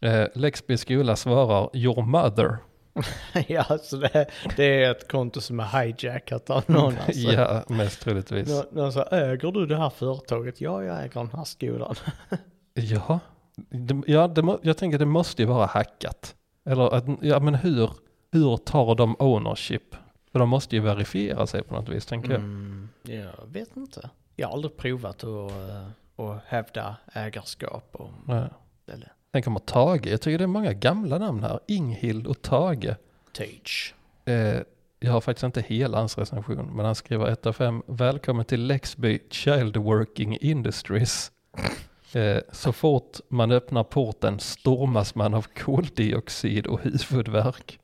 Eh, Läxby skola svarar Your mother. ja, så det, det är ett konto som är hijackat av någon alltså. Ja, mest troligtvis. Nå- Någon sa, äger du det här företaget? Ja, jag äger den här skolan. Ja, det, ja det, jag tänker det måste ju vara hackat. Eller ja men hur, hur tar de ownership? För de måste ju verifiera sig på något vis tänker jag. Mm, jag vet inte. Jag har aldrig provat att, eh, att hävda ägarskap och Nej. eller Sen kommer Tage. Jag tycker det är många gamla namn här. Inghild och Tage. Tage. Eh, jag har faktiskt inte hela hans recension, men han skriver 1 av 5. Välkommen till Lexby Child Working Industries. Eh, så fort man öppnar porten stormas man av koldioxid och huvudvärk.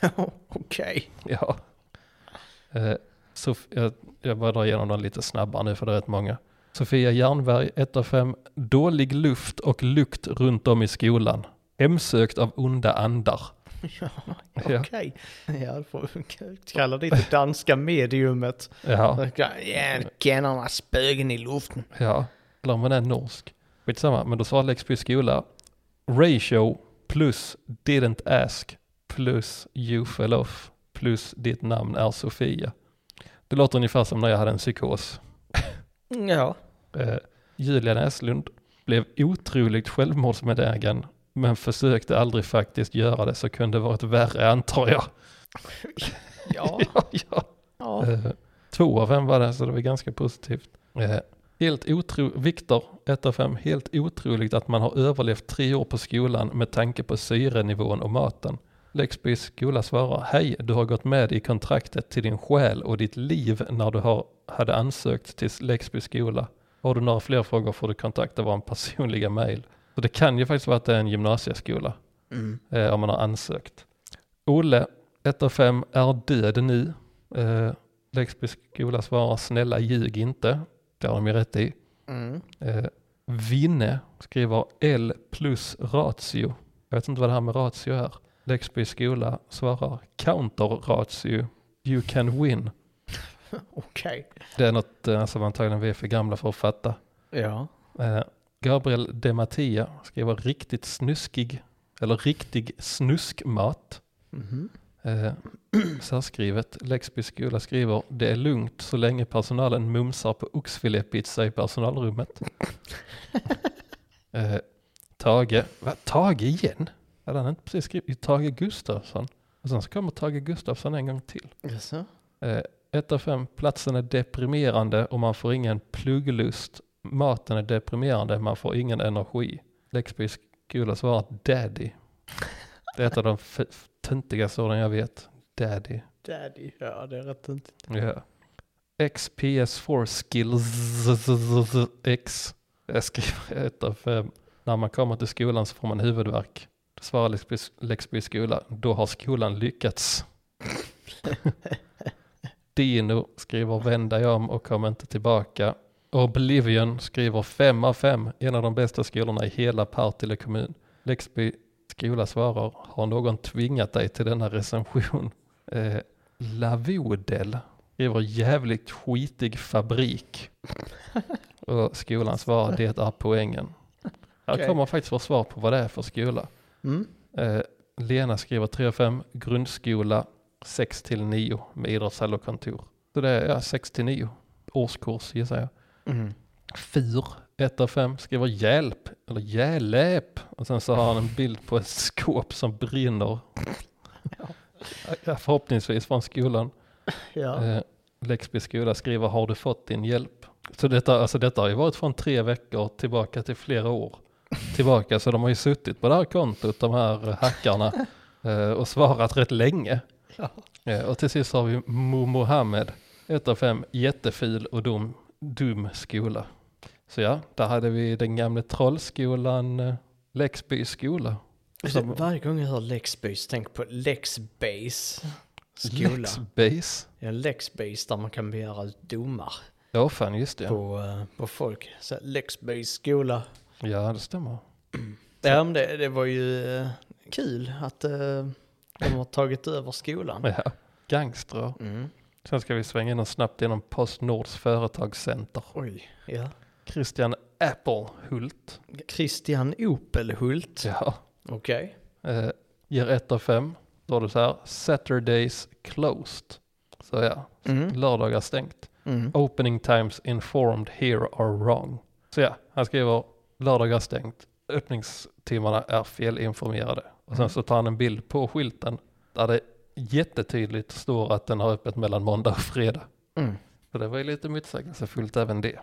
Okej. Ja. Eh, så jag, jag bara drar igenom dem lite snabbare nu för det är rätt många. Sofia Jernberg, 1 av 5. Dålig luft och lukt runt om i skolan. Hemsökt av onda andar. Ja, Ja. okej. Ja, då får vi kalla det det danska mediumet. Ja, Ja, känner spöken i luften. ja. Eller om man är norsk. Skitsamma, men då svarar Lexby skola. Ratio plus didn't ask plus you fell off plus ditt namn är Sofia. Det låter ungefär som när jag hade en psykos. Ja. Eh, Julia Näslund blev otroligt självmordsbenägen men försökte aldrig faktiskt göra det så kunde det varit värre antar jag. Ja, ja, ja. ja. Eh, två av fem var det, så det var ganska positivt. Eh, helt otro, Viktor, 1 av 5, helt otroligt att man har överlevt tre år på skolan med tanke på syrenivån och maten. Lexbys skola svarar, hej, du har gått med i kontraktet till din själ och ditt liv när du har, hade ansökt till Lexby skola. Har du några fler frågor får du kontakta vår personliga mail. Så det kan ju faktiskt vara att det är en gymnasieskola Mm. eh, om man har ansökt. Olle, 1 av 5, är död nu. Eh, Lexby skola svarar snälla ljug inte. Det har de ju rätt i. Mm. Eh, Vinne skriver L plus ratio. Jag vet inte vad det här med ratio är. Lexby skola svarar counter ratio. You can win. Okej. Det är något eh, som antagligen vi är för gamla för att fatta. Ja. Eh, Gabriel De Mattia skriver riktigt snuskig, eller riktig snuskmat. Mhm. Eh, särskrivet. Lexby skola skriver det är lugnt så länge personalen mumsar på oxfilépizza i personalrummet. eh, Tage, va? Tage igen? Hade han inte precis skrivit Tage Gustafsson? Och sen så kommer Tage Gustafsson en gång till. Jaså? Eh, ett av fem, platsen är deprimerande och man får ingen plugglust. Maten är deprimerande, man får ingen energi. Lexby skola svarar daddy. Det är ett av de töntigaste orden jag vet. Daddy. Daddy. Ja, det är rätt töntigt. Ja. XPS4 skills X. Jag skriver ett av fem. När man kommer till skolan så får man huvudvärk. Då svarar Lexby, skola. Då har skolan lyckats. Dino skriver vända jag om och kommer inte tillbaka. Oblivion skriver fem av fem. En av de bästa skolorna i hela Partille kommun. Lexby skola svarar. Har någon tvingat dig till denna recension? Eh, Lavodel skriver jävligt skitig fabrik. Och skolan svarar det är poängen. Här Okej. kommer faktiskt vara svar på vad det är för skola. Mm. Eh, Lena skriver 3 av 5, grundskola 6 till 9 med idrottshall och kontor. Så det är ja, 6 till 9 årskurs gissar jag. Mm. Fyr 1 av 5 skriver hjälp eller hjälp och sen så har han en bild på ett skåp som brinner. Ja, förhoppningsvis från skolan. Ja. Eh, Lexby skola skriver har du fått din hjälp? Så detta, alltså detta har ju varit från tre veckor tillbaka till flera år tillbaka. Så de har ju suttit på det här kontot, de här hackarna, eh, och svarat rätt länge. Ja. Eh, och till sist har vi Mo Mohammed, ett av fem, jättefil och dum, dum skola. Så ja, där hade vi den gamla trollskolan, eh, Lexby skola. Som- varje gång jag hör Lexbase tänk på Lexbase skola. Lexbase. Ja, Lexbase där man kan begära ut domar Ja, fan just det. på, på folk. Så Lexbase skola. Ja, det stämmer. Ja, men det, det var ju eh, kul att eh, de har tagit över skolan. Ja, gangstrar. Mm. Sen ska vi svänga in oss snabbt genom Postnords företagscenter. Oj, ja. Christian Applehult. Christian Opelhult. Ja. Okej. Eh, ger ett av fem. Då har du så här, Saturdays closed. Så ja, Mm. lördagar stängt. Mm. Opening times informed here are wrong. Så ja, han skriver lördagar stängt. Öppningstimmarna är felinformerade. Och sen så tar han en bild på skylten där det jättetydligt står att den har öppet mellan måndag och fredag. Mm. Så det var ju lite motsägelsefullt även det.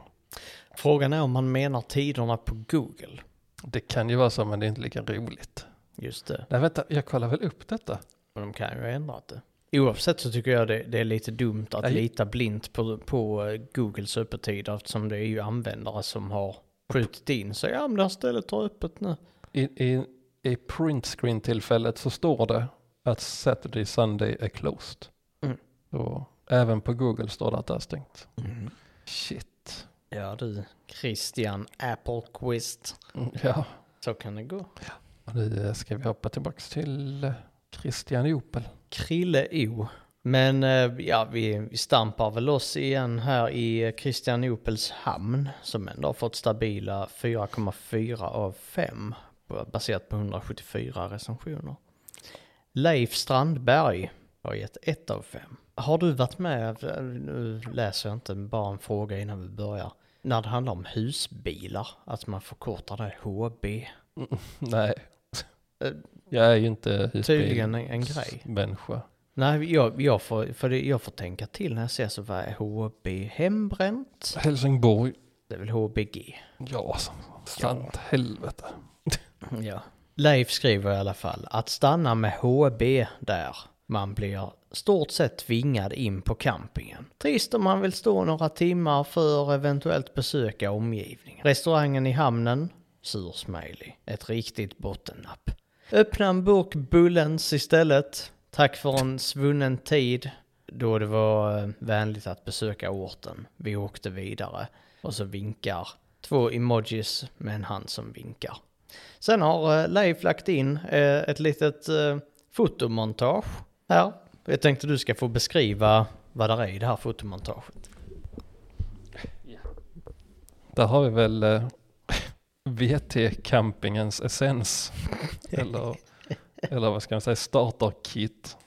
Frågan är om man menar tiderna på Google. Det kan ju vara så men det är inte lika roligt. Just det. Nej vänta, jag kollar väl upp detta. Men de kan ju ha ändrat det. Oavsett så tycker jag det, det är lite dumt att Nej. lita blint på, på Googles öppettider eftersom det är ju användare som har skjutit in sig. Ja men det här stället har öppet nu. I, i, i printscreen tillfället så står det att Saturday Sunday är closed. Mm. Så även på Google står det att det är stängt. Shit. Ja du, Christian Applequist. Mm, Ja, Så kan det gå. och nu ska vi hoppa tillbaks till Christian Opel. Krille O. Men eh, ja, vi, vi stampar väl oss igen här i eh, Christian Opels hamn som ändå har fått stabila 4,4 av 5 på- baserat på 174 recensioner. Leif Strandberg har gett 1 av 5. Har du varit med, eh, nu läser jag inte bara en fråga innan vi börjar. när det handlar om husbilar, att man förkortar det HB. Nej. Eh, Jag är ju inte Tydligen en, en grej. människa. Nej, jag, jag, får, för det, jag får tänka till när jag ser så vad är HB hembränt? Helsingborg. Det är väl HBG? Ja, sant helvete. Ja. Leif skriver i alla fall att stanna med HB där. Man blir stort sett tvingad in på campingen. Trist om man vill stå några timmar för eventuellt besöka omgivningen. Restaurangen i hamnen, sur smiley. Ett riktigt bottennapp. Öppna en burk Bullens istället. Tack för en svunnen tid då det var eh, vänligt att besöka orten. Vi åkte vidare. Och så vinkar två emojis med en hand som vinkar. Sen har eh, Leif lagt in eh, ett litet fotomontage här. Jag tänkte du ska få beskriva vad det är i det här fotomontaget. Där har vi väl VT-campingens essens. eller, eller vad ska man säga, starterkit.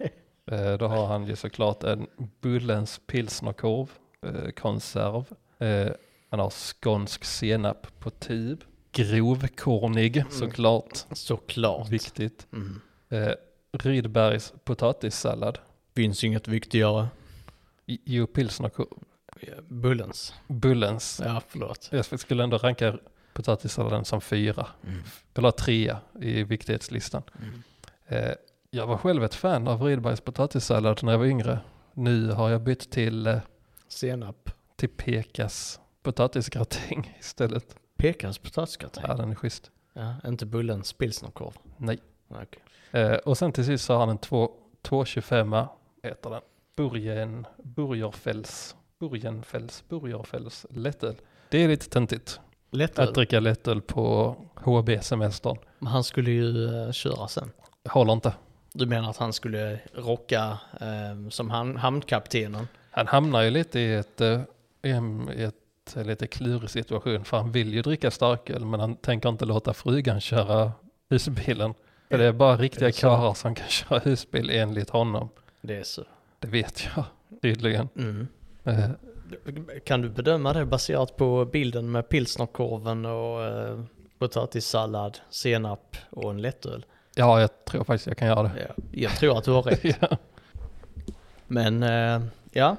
Eh, då har han ju såklart en Bullens pilsnerkorv, eh, konserv. Eh, han har skånsk senap på tub. Grovkornig såklart, Såklart. viktigt. Mm. Eh, Rydbergs potatissallad. Finns inget viktigare. Jo, pilsnerkorv. Bullens. Bullens. Ja, förlåt. Jag skulle ändå ranka potatissalladen som fyra. Eller trea i viktighetslistan. Eh, jag var själv ett fan av Rydbergs potatissallad när jag var yngre. Nu har jag bytt till, eh, Senap. till Pekas potatisgratäng istället. Pekas potatisgratäng. Ja, den är schysst. Ja, inte Bullens pilsnerkorv. Nej. Okej. Eh, och sen till sist så har han en 225 heter den. Burgen, Burgerfälls, Burgenfälls, Burgerfälls lättöl. Det är lite töntigt Lättöl. att dricka lättöl på HB-semestern. Men Han skulle ju uh, köra sen. Håller inte. Du menar att han skulle rocka eh, som ham- hamnkaptenen? Han hamnar ju lite i ett, eh, i ett eh, lite klurig situation för han vill ju dricka starköl men han tänker inte låta frugan köra husbilen. För det är bara riktiga karlar som kan köra husbil enligt honom. Det är så. Det vet jag tydligen. Mm. Eh, Kan du bedöma det baserat på bilden med pilsnerkorven och eh, potatissallad, senap och en lättöl? Ja, jag tror faktiskt jag kan göra det. Ja, jag tror att du har rätt. ja. Men eh, ja,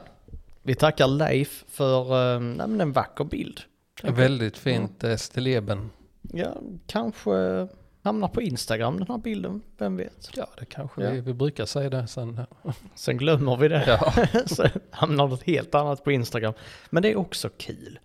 vi tackar Leif för eh, nej, en vacker bild. Väldigt fint eh, stilleben. Ja, kanske hamnar på Instagram den här bilden, vem vet? Ja, det kanske Ja. vi, vi brukar säga det sen. Sen glömmer vi det. Ja, så hamnar något helt annat på Instagram. Men det är också kul.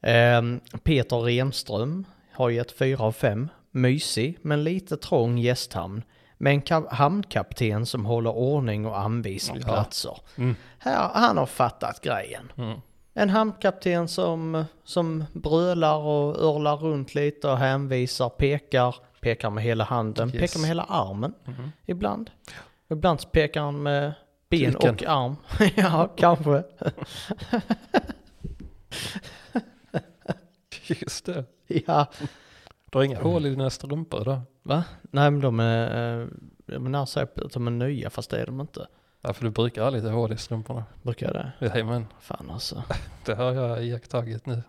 Ehm, Peter Renström har gett 4 av 5. Mysig, men lite trång gästhamn. Med en ka- hamnkapten som håller ordning och anvisar Ja. platser. Mm. Här, han har fattat grejen. mm. En hamnkapten som, som brölar och örlar runt lite och hänvisar, pekar, pekar med hela handen, Yes. pekar med hela armen Mhm. ibland. Ibland pekar han med ben Kuken. och arm. ja, kanske. just det. Ja. Du har inga hål i dina strumpor då? Va? Nej men de är, eh, jag menar så att de är nya fast det är de inte. Ja, för du brukar ha lite hål i strumporna. Brukar jag det? Jajamän, Fan alltså. det har jag iakttagit nu.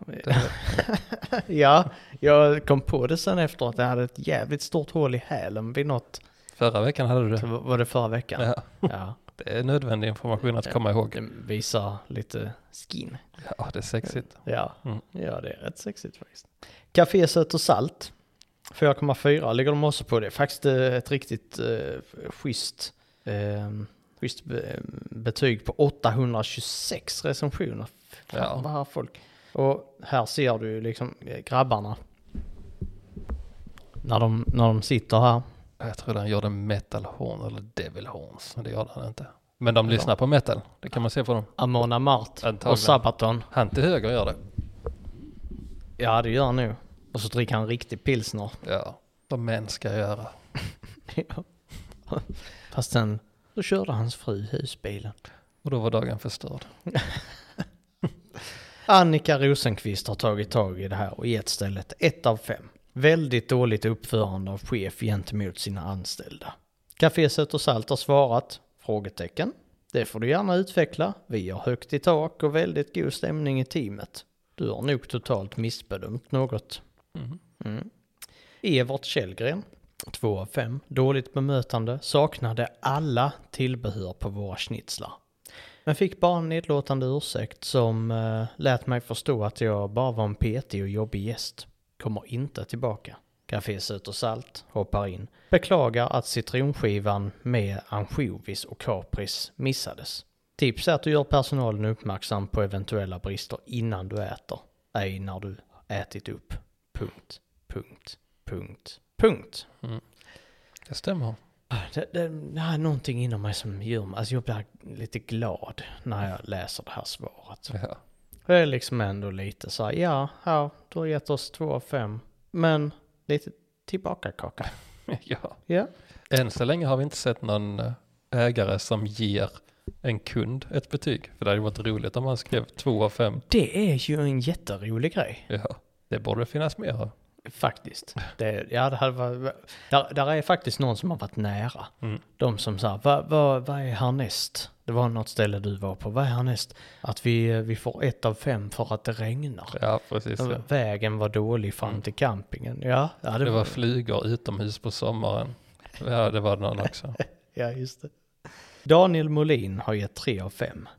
Ja, jag kom på det sen efter att jag hade ett jävligt stort hål i hälen vid något. förra veckan hade du det. var det förra veckan? Ja, Ja. det är nödvändig information att komma ihåg. Det visar lite skin. Ja, det är sexigt. Ja, Mm. ja det är rätt sexigt faktiskt. Café Sött och Salt. 4,4 ligger de också på det. Faktiskt eh, ett riktigt eh, schysst, eh, schysst be, betyg på 826 recensioner. Fan Ja. vad här folk. Och här ser du liksom eh, grabbarna. När de, när de sitter här. Jag tror den gjorde metal horn eller devil horns. Men det gör den inte. Men de lyssnar på metal. Det kan man se på dem. Amon Amart och Sabaton. Han till höger gör det. Ja det gör han nog. Och så dricker han riktig pilsner. Ja, som män ska göra. Ja. Fast sen så körde hans fru husbilen. Och då var dagen förstörd. Annika Rosenqvist har tagit tag i det här och gett stället 1 av 5. Väldigt dåligt uppförande av chef gentemot sina anställda. Café och Salt har svarat? Frågetecken. Det får du gärna utveckla. Vi har högt i tak och väldigt god stämning i teamet. Du har nog totalt missbedömt något. Mm. Mm. Evert Källgren, 2 av 5. Dåligt bemötande, saknade alla tillbehör på våra schnitzlar. Men fick bara en nedlåtande ursäkt som uh, lät mig förstå att jag bara var en petig och jobbig gäst. Kommer inte tillbaka. Café och Salt hoppar in. Beklagar att citronskivan med ansjovis och kapris missades. Tips är att du gör personalen uppmärksam på eventuella brister innan du äter. Ej när du ätit upp. Punkt, punkt, punkt, punkt. Det stämmer. Det, det, det här är någonting inom mig som gör mig, alltså jag blir lite glad när jag läser det här svaret. Ja. Det är liksom ändå lite så här, ja, ja, du har gett oss två av fem, men lite tillbaka kaka. ja. Ja. Än så länge har vi inte sett någon eh, ägare som ger en kund ett betyg. För det hade varit roligt om man skrev två av fem. Det är ju en jätterolig grej. Ja, det borde finnas mer. Faktiskt. Det, ja, det hade varit, där, där är faktiskt någon som har varit nära. Mm. De som sa, vad vad vad är härnäst? Det var något ställe du var på, vad är härnäst? Att vi, vi får ett av fem för att det regnar. Ja, precis. Ja. Vägen var dålig fram Mm. till campingen. Ja, ja det, Det var, var flygor utomhus på sommaren. Ja, det var någon också. ja, just det. Daniel Molin har gett tre av fem.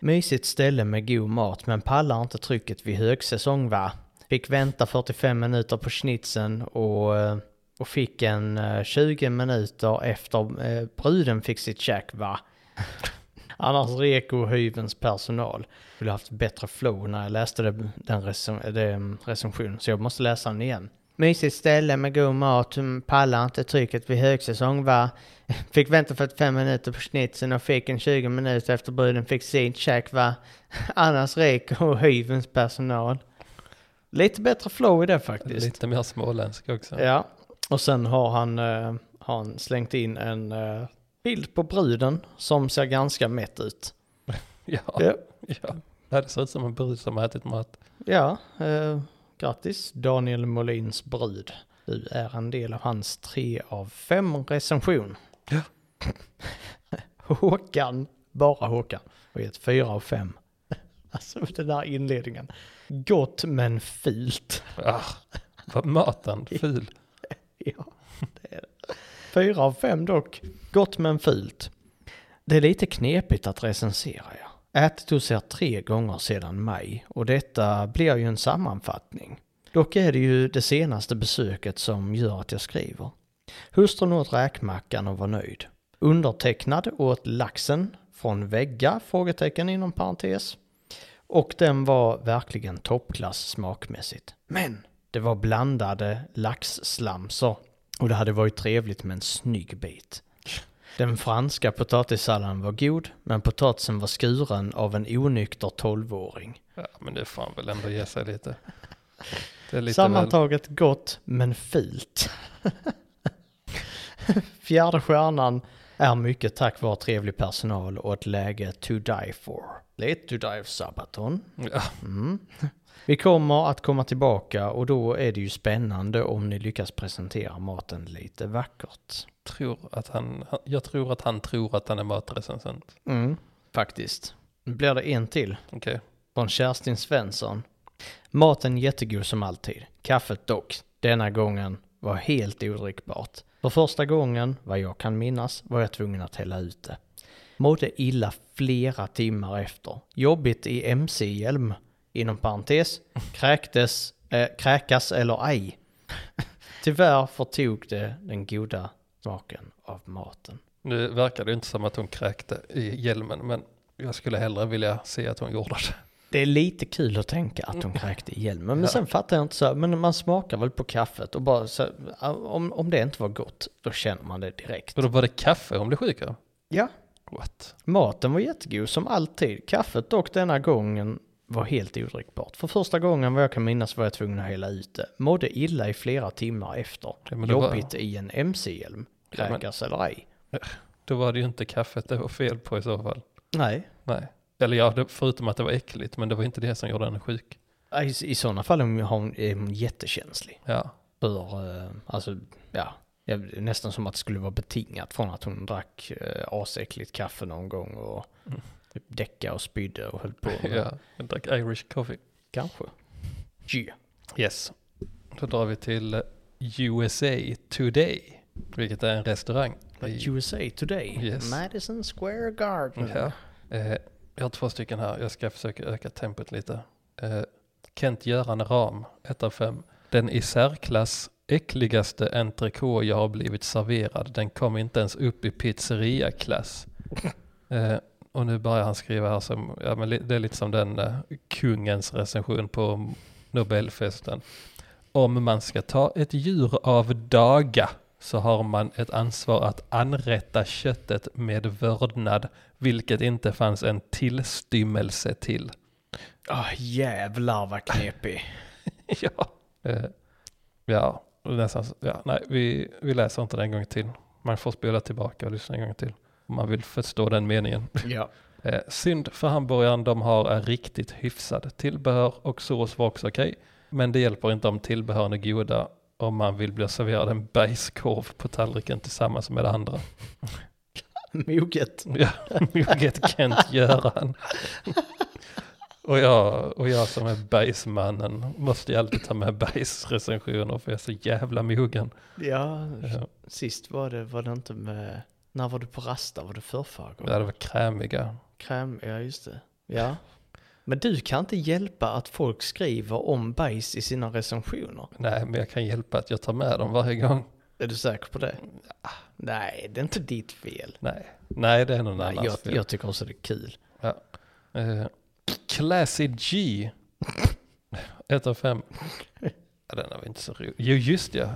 Mysigt ställe med god mat men pallar inte trycket vid högsäsong va? Fick vänta 45 minuter på schnitzeln och, eh, och fick en eh, 20 minuter efter eh, bruden fick sitt käk va? Annars reko hyvens personal. Skulle haft bättre flow när jag läste det, den recen, mm, recensionen så jag måste läsa den igen. Mysigt ställe med god mat, mm, pallar inte trycket vid högsäsong va? Fick vänta 45 minuter på schnitzeln och fick en 20 minuter efter bruden fick sitt käk va? Annars reko hyvens personal. Lite bättre flow i det faktiskt. Lite mer småländsk också. Ja, och sen har han, eh, har han slängt in en eh, bild på bruden som ser ganska mätt ut. Ja, Ja, ja. Det ser ut som en brud som har ätit mat. ja eh, grattis Daniel Molins brud. Du är en del av hans tre av fem recension. Ja. Håkan, bara Håkan, har gett fyra av fem. Alltså den där inledningen. Gott men fult. Ah, var maten ful? Ja, det är det. Fyra av fem dock. Gott men fult. Det är lite knepigt att recensera ja. Ätit hos er tre gånger sedan maj och detta blir ju en sammanfattning. Dock är det ju det senaste besöket som gör att jag skriver. Hustrun åt räkmackan och var nöjd. Undertecknad åt laxen från vägga? Frågetecken inom parentes. Och den var verkligen toppklass smakmässigt. Men det var blandade laxslamsor och det hade varit trevligt med en snygg bit. Den franska potatissalladen var god, men potatisen var skuren av en onykter tolvåring. Ja, men det får väl ändå ge sig lite. Det är lite väl... Sammantaget gott, men fult. Fjärde stjärnan är mycket tack vare trevlig personal och ett läge to die for. Lite to for Sabaton. Ja, Mm. Vi kommer att komma tillbaka och då är det ju spännande om ni lyckas presentera maten lite vackert. tror att han, jag tror att han tror att han är matrecensent. Mm, faktiskt. Nu blir det en till Okej. från Kerstin Svensson. Maten jättegod som alltid. Kaffet dock, denna gången var helt odrickbart. För första gången, vad jag kan minnas, var jag tvungen att hälla ut det. Mådde illa flera timmar efter. Jobbigt i MC-hjälm, inom parentes, kräktes, äh, kräkas eller ej. Tyvärr förtog det den goda smaken av maten. Nu verkar det inte som att hon kräkte i hjälmen, men jag skulle hellre vilja se att hon gjorde det. Det är lite kul att tänka att de kräkte i hjälmen. Men Ja. sen fattar jag inte så, men man smakar väl på kaffet och bara så, om, om det inte var gott, då känner man det direkt. Och då var det kaffe hon blev sjuk av? Ja, What? maten var jättegod som alltid. Kaffet dock denna gången var helt odrickbart. För första gången vad jag kan minnas var jag tvungen att hälla ut det. Mådde illa i flera timmar efter. Ja, det var- Jobbigt i en MC-hjälm. Ja, men- Kräkas eller ej. Då var det ju inte kaffet det var fel på i så fall. Nej. Nej. Eller ja, förutom att det var äckligt, men det var inte det som gjorde henne sjuk. I, I sådana fall är hon, är hon jättekänslig. Ja, för, eh, alltså, ja, nästan som att det skulle vara betingat från att hon drack eh, asäckligt kaffe någon gång och typ däcka och spydde och höll på. ja. Jag drack Irish coffee. Kanske. Yeah. Yes. Då drar vi till eh, USA Today, vilket är en restaurang. i- USA Today. Yes. Madison Square Garden. Ja. Eh, jag har två stycken här, jag ska försöka öka tempot lite. Eh, Kent-Göran Ram, 1 av 5. Den i särklass äckligaste entrecote jag har blivit serverad. Den kom inte ens upp i pizzeria-klass. Eh, och nu börjar han skriva här som, ja men det är lite som den eh, kungens recension på Nobelfesten. Om man ska ta ett djur av daga så har man ett ansvar att anrätta köttet med vördnad, vilket inte fanns en tillstymmelse till. Ah, jävlar vad knepig. ja. Eh, ja, och nästan, ja, nej, vi, vi läser inte den en gång till. Man får spela tillbaka och lyssna en gång till. Om man vill förstå den meningen. ja. Eh, synd för hamburgaren de har är riktigt hyfsad. Tillbehör och sås var också okej. Men det hjälper inte om tillbehören är goda om man vill bli serverad en bajskorv på tallriken tillsammans med det andra. Moget. Ja, moget Kent-Göran. Och, jag, och jag som är bajsmannen måste ju alltid ta med bajsrecensioner för jag är så jävla mogen. Ja, Ja, sist var det, var det inte med, när var du på Rasta? Var det förrförrgår? det var krämiga. Kräm, ja just det. Ja. Men du kan inte hjälpa att folk skriver om bajs i sina recensioner. Nej, men jag kan hjälpa att jag tar med dem varje gång. Är du säker på det? Nej, det är inte ditt fel. Nej, Nej det är någon Nej, annans jag, fel. jag tycker också det är kul. Eh, Classy G. Ett av fem. Ja, den var inte så rolig. Jo just ja,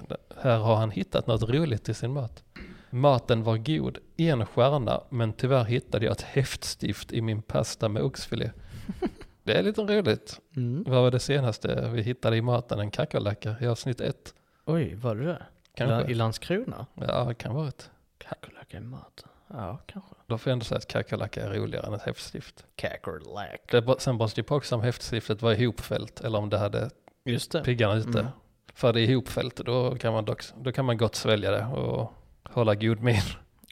här har han hittat något roligt i sin mat. Maten var god, en stjärna, men tyvärr hittade jag ett häftstift i min pasta med oxfilé. Det är lite roligt. Mm. Vad var det senaste vi hittade i maten? En kackerlacka i avsnitt ett. Oj, var det det? Kanske. I Landskrona? Ja, det kan vara ett. Kackerlacka i maten. Ja, kanske. Då får jag ändå säga att kackerlacka är roligare än ett häftstift. Kackerlack. Det, sen måste ju på också om häftstiftet var ihopfällt eller om det hade Just det. piggarna ute. Mm. För det är ihopfällt, då kan, man dock, då kan man gott svälja det och hålla god min.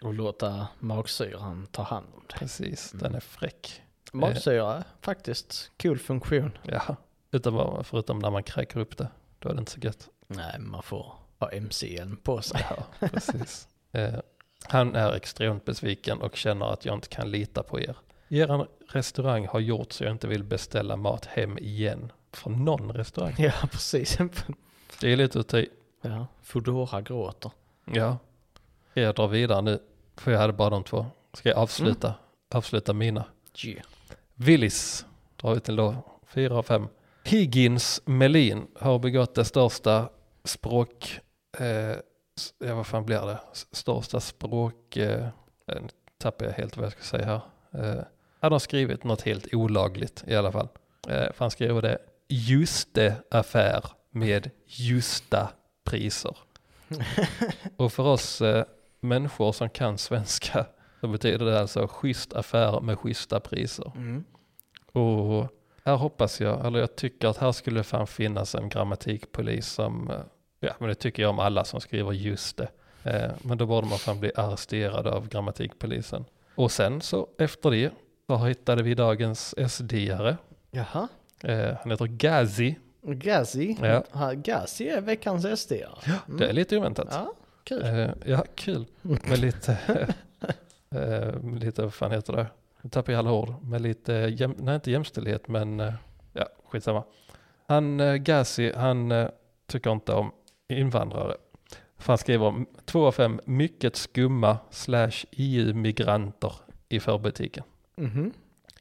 Och låta magsyran ta hand om det. Precis, Mm. den är fräck. Magsyra, faktiskt. Kul funktion. Ja, utom, förutom när man kräker upp det. Då är det inte så gött. Nej, man får ha MC-hjälm på sig. Ja, precis. eh, han är extremt besviken och känner att jag inte kan lita på er. Er restaurang har gjort så jag inte vill beställa mat hem igen. Från någon restaurang. Ja, precis. Det är lite att ta i. Ja, Foodora gråter. Ja. Jag drar vidare nu, för jag hade bara de två. Ska jag avsluta? Mm. Avsluta mina. Yeah. Willis drar vi till då, fyra av fem. Higgins Melin har begått det största språk, eh, ja vad fan blir det? Största språk, eh, eh, tappar jag helt vad jag ska säga här. Eh, han har skrivit något helt olagligt i alla fall. Eh, för han skriver det, juste affär med justa priser. Och för oss eh, människor som kan svenska så betyder det alltså schysst affär med schyssta priser. Mm. Och här hoppas jag, eller jag tycker att här skulle fan finnas en grammatikpolis som, eh, ja men det tycker jag om alla som skriver just det. Eh, Men då borde man fan bli arresterad av grammatikpolisen. Och sen så efter det så hittade vi dagens SD-are. Jaha. Eh, Han heter Gazi. Gazi. Ja. Ha, Gazi är veckans SD. Ja, Det är lite oväntat. ja kul. Eh, ja, kul. Med lite, eh, lite, vad fan heter det? Nu tappar jag alla ord. Med lite, jäm, nej inte jämställdhet, men ja, skitsamma. Han, Gazi, han tycker inte om invandrare. För han skriver två av fem mycket skumma slash EU-migranter i förbutiken. Mhm.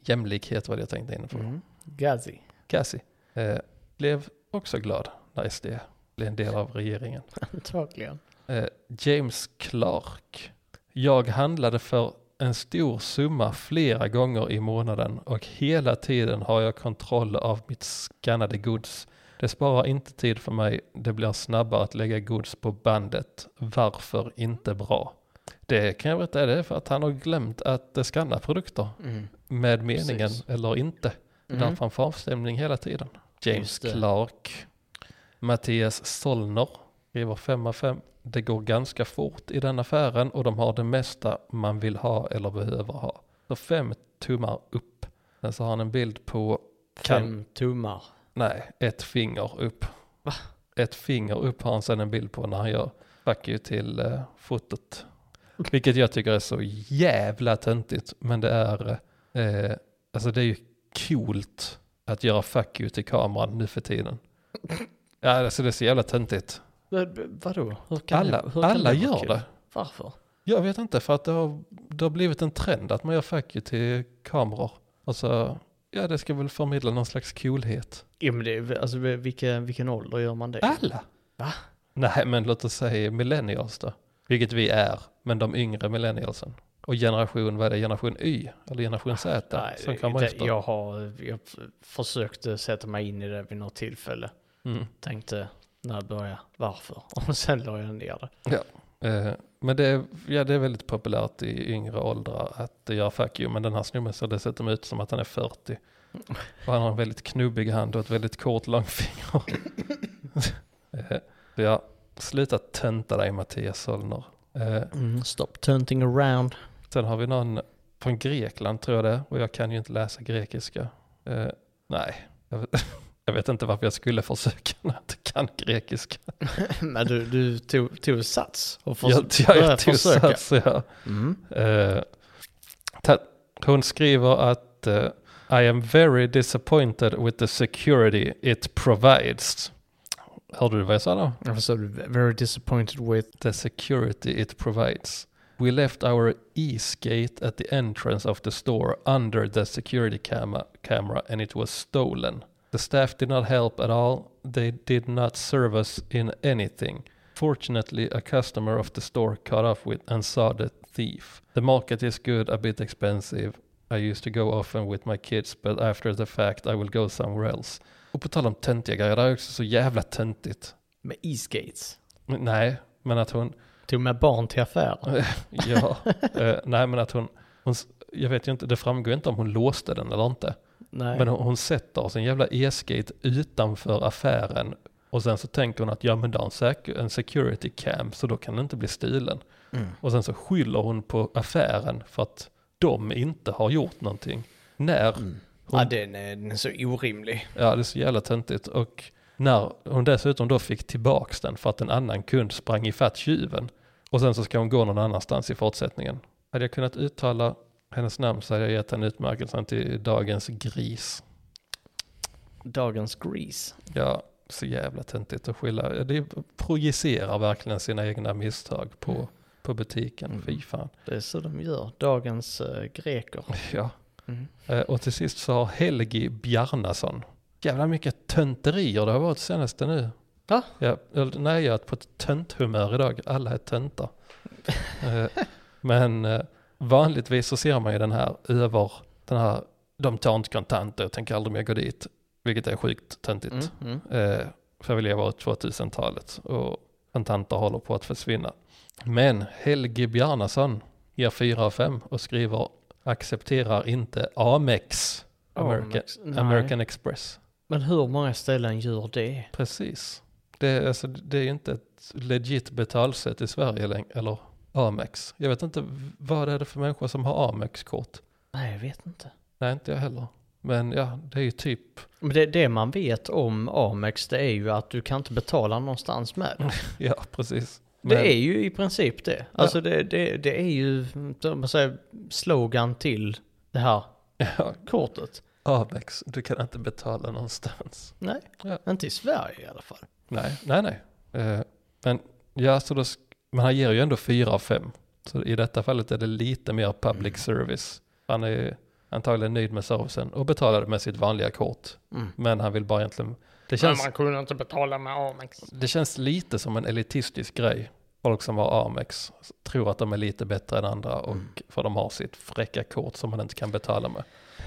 Jämlikhet var det jag tänkte inne på. Mm. Gazi. Gazi eh, blev också glad när SD blev en del av regeringen. Antagligen. Eh, James Clark. Jag handlade för en stor summa flera gånger i månaden och hela tiden har jag kontroll av mitt skannade gods. Det sparar inte tid för mig, det blir snabbare att lägga gods på bandet. Varför inte bra? Det kan jag berätta är det för att han har glömt att skanna produkter Mm. med meningen Precis. eller inte. Mm. Därför han får avstämning hela tiden. James. Clark. Mattias Solner skriver 5 av 5. Det går ganska fort i den affären och de har det mesta man vill ha eller behöver ha. Så fem tummar upp. Sen så har han en bild på kan, Fem tummar. Nej, ett finger upp. Va? Ett finger upp har han sen en bild på när han gör fuck you till uh, fotot. Vilket jag tycker är så jävla töntigt. Men det är, eh, alltså det är ju coolt att göra fuck you till kameran nu för tiden. Ja, alltså det är så jävla töntigt. Men, Vadå? Alla, det, alla vara gör det. Varför? Jag vet inte, för att det har, det har blivit en trend att man gör fuck you till kameror. Alltså, ja det ska väl förmedla någon slags coolhet. Ja men det, är- alltså vilken, vilken ålder gör man det? Alla? Va? Nej, men låt oss säga millennials då. Vilket vi är, men de yngre millennialsen. Och generation, vad är det, generation Y? Eller generation Z? Nej, som kommer det, efter. jag har jag försökte sätta mig in i det vid något tillfälle. Mm. Tänkte när jag började, varför? Och sen la jag ner det. Eh, men det är, ja, det är väldigt populärt i yngre åldrar att göra fuck you. Men den här snubben ser dessutom ut som att han är 40. Och han har en väldigt knubbig hand och ett väldigt kort långfinger. eh, så ja, sluta tönta dig Mattias Solner. Eh, Mm, stop tönting around. sen har vi någon från Grekland tror jag det Och jag kan ju inte läsa grekiska. Eh, nej, jag vet, jag inte varför jag skulle försöka när jag inte kan grekiska. Men du, du tog, tog sats och Jag, förs- jag, började jag tog försöka. sats, ja. Mm. Ta- hon skriver att eh, I am very disappointed with the security it provides. Hörde du vad jag sa då? Jag förstår, du very disappointed with. The security it provides. We left our e-skate at the entrance of the store under the security camera, camera and it was stolen. The staff did not help at all. They did not serve us in anything. Fortunately, a customer of the store caught up with and saw the thief. The market is good, a bit expensive. I used to go often with my kids, but after the fact I will go somewhere else. Och på tal om töntiga grejer, det är också så jävla töntigt. Med e-skates. Men Nej, men att hon, Tog med barn till affären. ja, eh, nej men att hon, hon, jag vet ju inte, det framgår inte om hon låste den eller inte. Nej. Men hon, hon sätter sin jävla e-skate utanför affären och sen så tänker hon att ja men det är en, sec- en security cam så då kan den inte bli stulen. Mm. Och sen så skyller hon på affären för att de inte har gjort någonting. När, Mm. hon, Ja, den är, den är så orimlig. ja det är så jävla töntigt. Och när hon dessutom då fick tillbaks den för att en annan kund sprang ifatt tjuven. Och sen så ska hon gå någon annanstans i fortsättningen. Hade jag kunnat uttala hennes namn så hade jag gett henne utmärkelsen till dagens gris. Dagens grease. Ja, så jävla töntigt att skylla. Det projicerar verkligen sina egna misstag på, på butiken. Mm. Fy fan. Det är så de gör. Dagens eh, greker. Ja. Mm. Eh, Och till sist så har Helgi Bjarnason. Jävla mycket tönterier det har varit senaste nu. Va? Ja, nej, jag är på ett tönthumör idag. Alla är töntar. Eh, Men eh, vanligtvis så ser man ju den här över den här, de tar inte kontanter, jag tänker aldrig mer gå dit. Vilket är sjukt töntigt. Mm. Mm. Eh, för vi lever i 2000-talet och kontanter håller på att försvinna. Men Helge Bjarnason ger 4 av 5 och skriver accepterar inte Amex, American, nej. American Express. Men hur många ställen gör det? Precis. Det är, alltså, det är inte ett legit betalsätt i Sverige längre, eller Amex. Jag vet inte, vad är det för människor som har Amex-kort? Nej, jag vet inte. Nej, inte jag heller. Men ja, det är ju typ, Men det, det man vet om Amex det är ju att du kan inte betala någonstans med det. ja precis. Det är ju i princip det. Ja. Alltså det, det, det är ju, man säger, slogan till det här ja, kortet. Amex, du kan inte betala någonstans. Nej, Ja. inte i Sverige i alla fall. Nej, nej, nej. Eh, men ja, så då, men han ger ju ändå fyra av fem. Så i detta fallet är det lite mer public service. Han är antagligen nöjd med servicen och betalade med sitt vanliga kort. Mm. Men han vill bara egentligen, det känns, kunde inte betala med Amex. det känns lite som en elitistisk grej. Folk som har Amex tror att de är lite bättre än andra och för de har sitt fräcka kort som man inte kan betala med.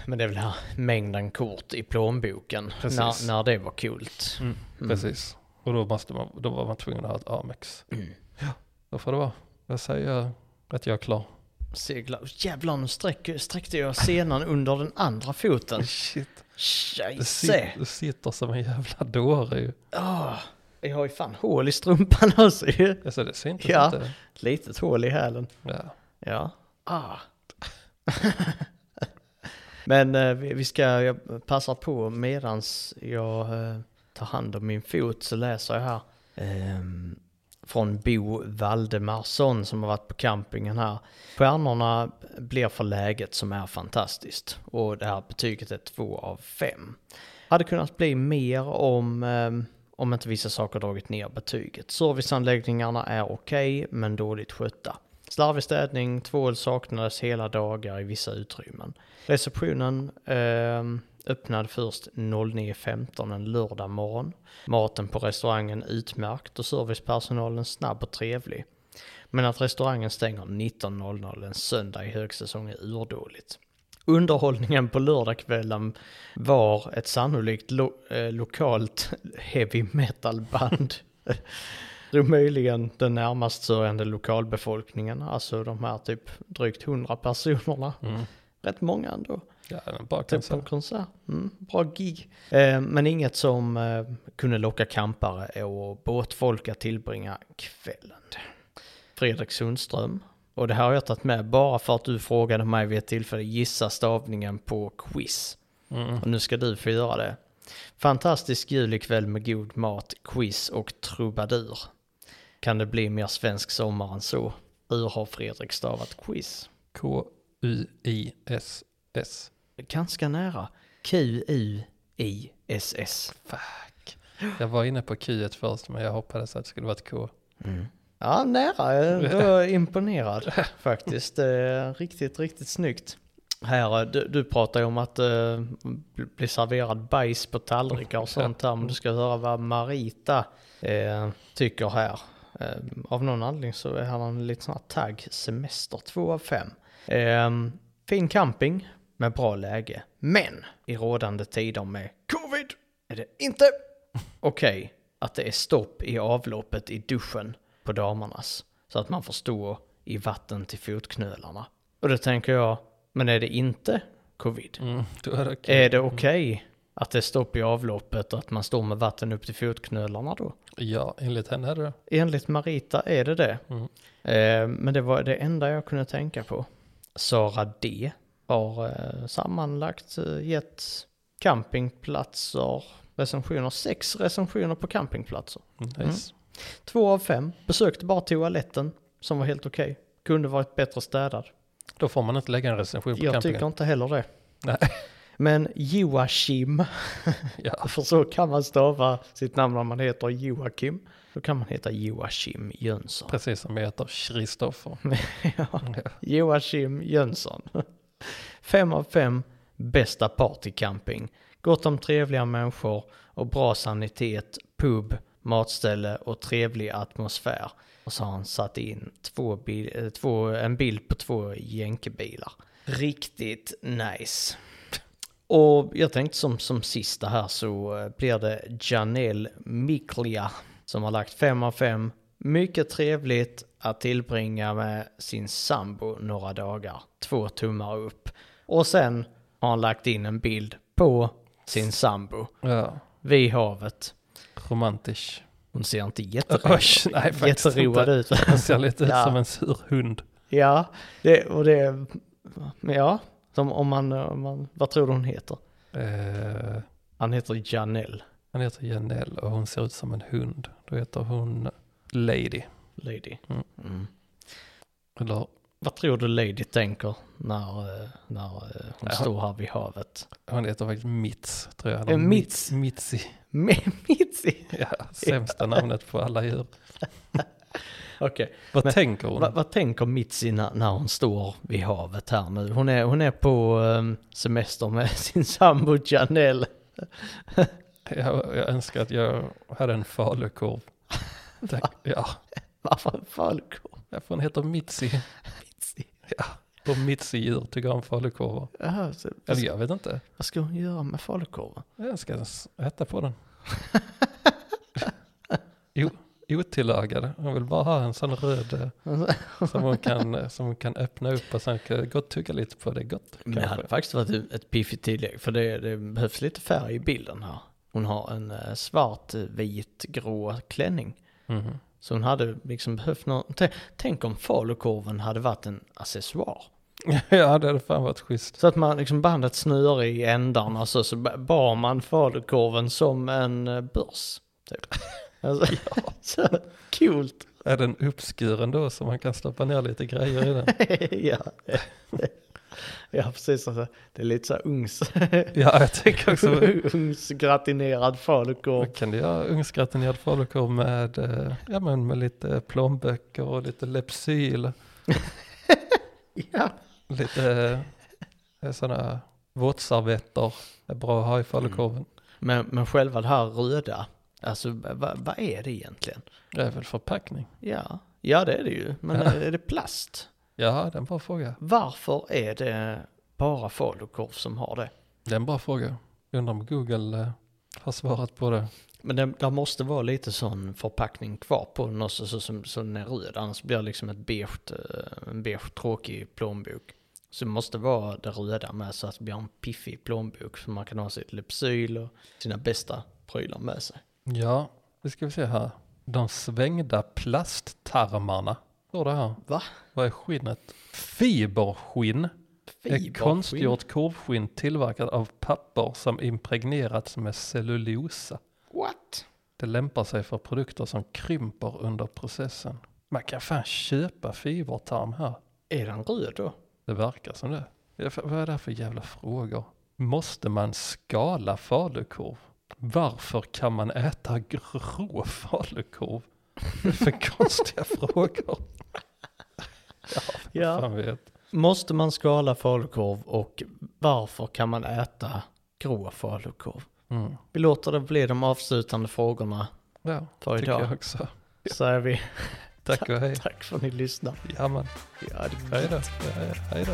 Men det är väl här mängden kort i plånboken. Precis. När, när det var coolt. Mm. Precis. Och då, måste man, då var man tvungen att ha ett Amex. Då får det vara. Jag säger att jag är klar. Segla. Jävlar nu sträck, sträckte jag senan under den andra foten. Shit. Scheisse. du sitter som en jävla dåre ju. Åh, jag har ju fan hål i strumpan också ju. Alltså det syns Ja. inte. Ett litet hål i hälen. Ja. Ja. Ah. Men eh, vi, ska jag passar på medans jag eh, tar hand om min fot så läser jag här. ehm, från Bo Valdemarsson som har varit på campingen här. Stjärnorna blir för läget som är fantastiskt. Och det här betyget är 2 av 5. Hade kunnat bli mer om, ehm, om inte vissa saker dragit ner betyget. Serviceanläggningarna är okej men dåligt skötta. Slarvig städning, tvål saknades hela dagar i vissa utrymmen. Receptionen eh, öppnade först 09.15 en lördag morgon. Maten på restaurangen utmärkt och servicepersonalen snabb och trevlig. Men att restaurangen stänger 19.00 en söndag i högsäsong är urdåligt. Underhållningen på lördagskvällen var ett sannolikt lo- eh, lokalt heavy metal band. Då möjligen den närmast sörjande lokalbefolkningen, alltså de här typ drygt 100 personerna. Mm. Rätt många ändå. Ja, bara Typ på en konsert. konsert. Mm, bra gig. Eh, men inget som eh, kunde locka campare och båtfolk att tillbringa kvällen. Fredrik Sundström. Och det här har jag tagit med bara för att du frågade mig vid ett tillfälle gissa stavningen på quiz. Mm. Och nu ska du få göra det. Fantastisk julikväll med god mat, quiz och trubadur. Kan det bli mer svensk sommar än så? Hur har Fredrik stavat quiz? K-U-I-S-S. Ganska nära. Q-U-I-S-S. Fuck. Jag var inne på Q först men jag hoppades att det skulle vara ett K. Ja, nära. Jag är imponerad faktiskt. Riktigt, riktigt snyggt. Här, du, du pratar ju om att eh, bli- serverad bajs på tallrikar och sånt här. Men du ska höra vad Marita eh, tycker här. Eh, av någon anledning så är han en liten sån här tagg semester 2 av 5. Eh, fin camping med bra läge. Men i rådande tider med covid är det inte okej att det är stopp i avloppet i duschen på damernas. Så att man får stå i vatten till fotknölarna. Och då tänker jag, men är det inte covid? Mm, är det okej. Är det okej att det är stopp i avloppet och att man står med vatten upp till fotknölarna då? Ja, enligt henne är det. Enligt Marita är det det. Mm. Eh, men det var det enda jag kunde tänka på. Sara D har eh, sammanlagt eh, gett campingplatser recensioner, sex recensioner på campingplatser. Nice. Två av fem. Besökte bara toaletten som var helt okej. Kunde varit bättre städad. Då får man inte lägga en recension på Jag campingen. tycker inte heller det. Nej. Men Joachim, Ja. för så kan man stava sitt namn när man heter Joakim. Då kan man heta Joachim Jönsson. Precis som jag heter Kristoffer. ja. Joachim Jönsson. Fem av fem, bästa partycamping. Gott om trevliga människor och bra sanitet, pub, matställe och trevlig atmosfär. Och så har han satt in två bil, eh, två, en bild på två jänkebilar. Riktigt nice. Och jag tänkte som, som sista här så eh, blir det Janelle Miklia som har lagt fem av fem. Mycket trevligt att tillbringa med sin sambo några dagar. Två tummar upp. Och sen har han lagt in en bild på sin sambo ja. vid havet. Romantisk. Hon ser inte Oj, jätteroad, nej faktiskt jätteroad inte. ut. Han ser lite ut Ja. som en sur hund. Ja, det, och det, ja, som om man, om man, vad tror du hon heter? Eh, Han heter Janelle, han heter Janelle och hon ser ut som en hund. Då heter hon Lady. Lady. Mm. Mm. Eller, Vad tror du Lady tänker när, eh, när eh, hon Ja. står här vid havet? hon heter faktiskt Mitz, tror jag. Eh, Mitz? Mitzi. Mitzi? Ja, sämsta namnet på alla djur. Okej, Vad Men tänker hon? vad, vad tänker Mitzi när, när hon står vid havet här nu? Hon är, hon är på um, semester med sin sambo Janelle. Jag, jag önskar att jag hade en falukorv. Tack. Ja, Varför falukorv? ja, för hon heter Mitzi. Mitzi? Ja, och Mitzi-djur tycker om falukorvar. Jaha, så, Eller jag vet inte. vad ska hon göra med falukorven? Jag ska äta på den. Jo, otillagad. Hon vill bara ha en sån röd eh, som hon kan, eh, som hon kan öppna upp och sen kan gott tugga lite på. Det gott. Men det hade faktiskt varit ett- piffigt tillägg för det, det behövs lite färg i bilden här. Hon har en eh, svart, vit, grå klänning. Mhm. Så hon hade liksom behövt någon, tänk om falukorven hade varit en accessoar. ja, det hade fan varit schysst. Så att man liksom band ett snöre i ändarna så, så bar man falukorven som en eh, börs. Typ. Alltså, så coolt. Är den uppskuren då så man kan stoppa ner lite grejer i den? ja. ja, precis. Alltså, det är lite så här ungs, Ja, jag tänker också, ugnsgratinerad falukorv. kan du göra ugnsgratinerad falukorv med, eh, ja, men med lite plånböcker och lite Lypsyl, Ja. lite eh, sådana våtservetter. är bra att ha i falukorven. Men, men själva det här röda, alltså vad vad är det egentligen? Det är väl förpackning? Ja, ja det är det ju. Men Ja. är det plast? Ja, det är en bra fråga. Varför är det bara falukorv som har det? Det är en bra fråga. Undrar om Google eh, har svarat på det. Men det, det måste vara lite sån förpackning kvar på den också så, som så den är röd. Annars blir det liksom ett beige, eh, en beige tråkig plånbok. Så det måste vara det röda med så att det blir en piffig plånbok. Så man kan ha sitt Lypsyl och sina bästa prylar med sig. Ja, det ska vi se här. De svängda plasttarmarna. Står det här. Va? Vad är skinnet? Fiberskinn. Är Fiberskinn? konstgjort korvskinn tillverkat av papper som impregnerats med cellulosa. What? Det lämpar sig för produkter som krymper under processen. Man kan fan köpa fibertarm här. Är den röd då? Det verkar som det. Vad är det här för jävla frågor? Måste man skala falukorv? Varför kan man äta grå falukorv? Det är för konstiga frågor. Ja. Fan vet. Måste man skala falukorv och varför kan man äta grå falukorv? Mm. Vi låter det bli de avslutande frågorna. Ja, För tycker idag. jag också. Säger vi Tack och hej. tack för att ni lyssnar. Ja, men Ja, det hej då. Ja, Hej då.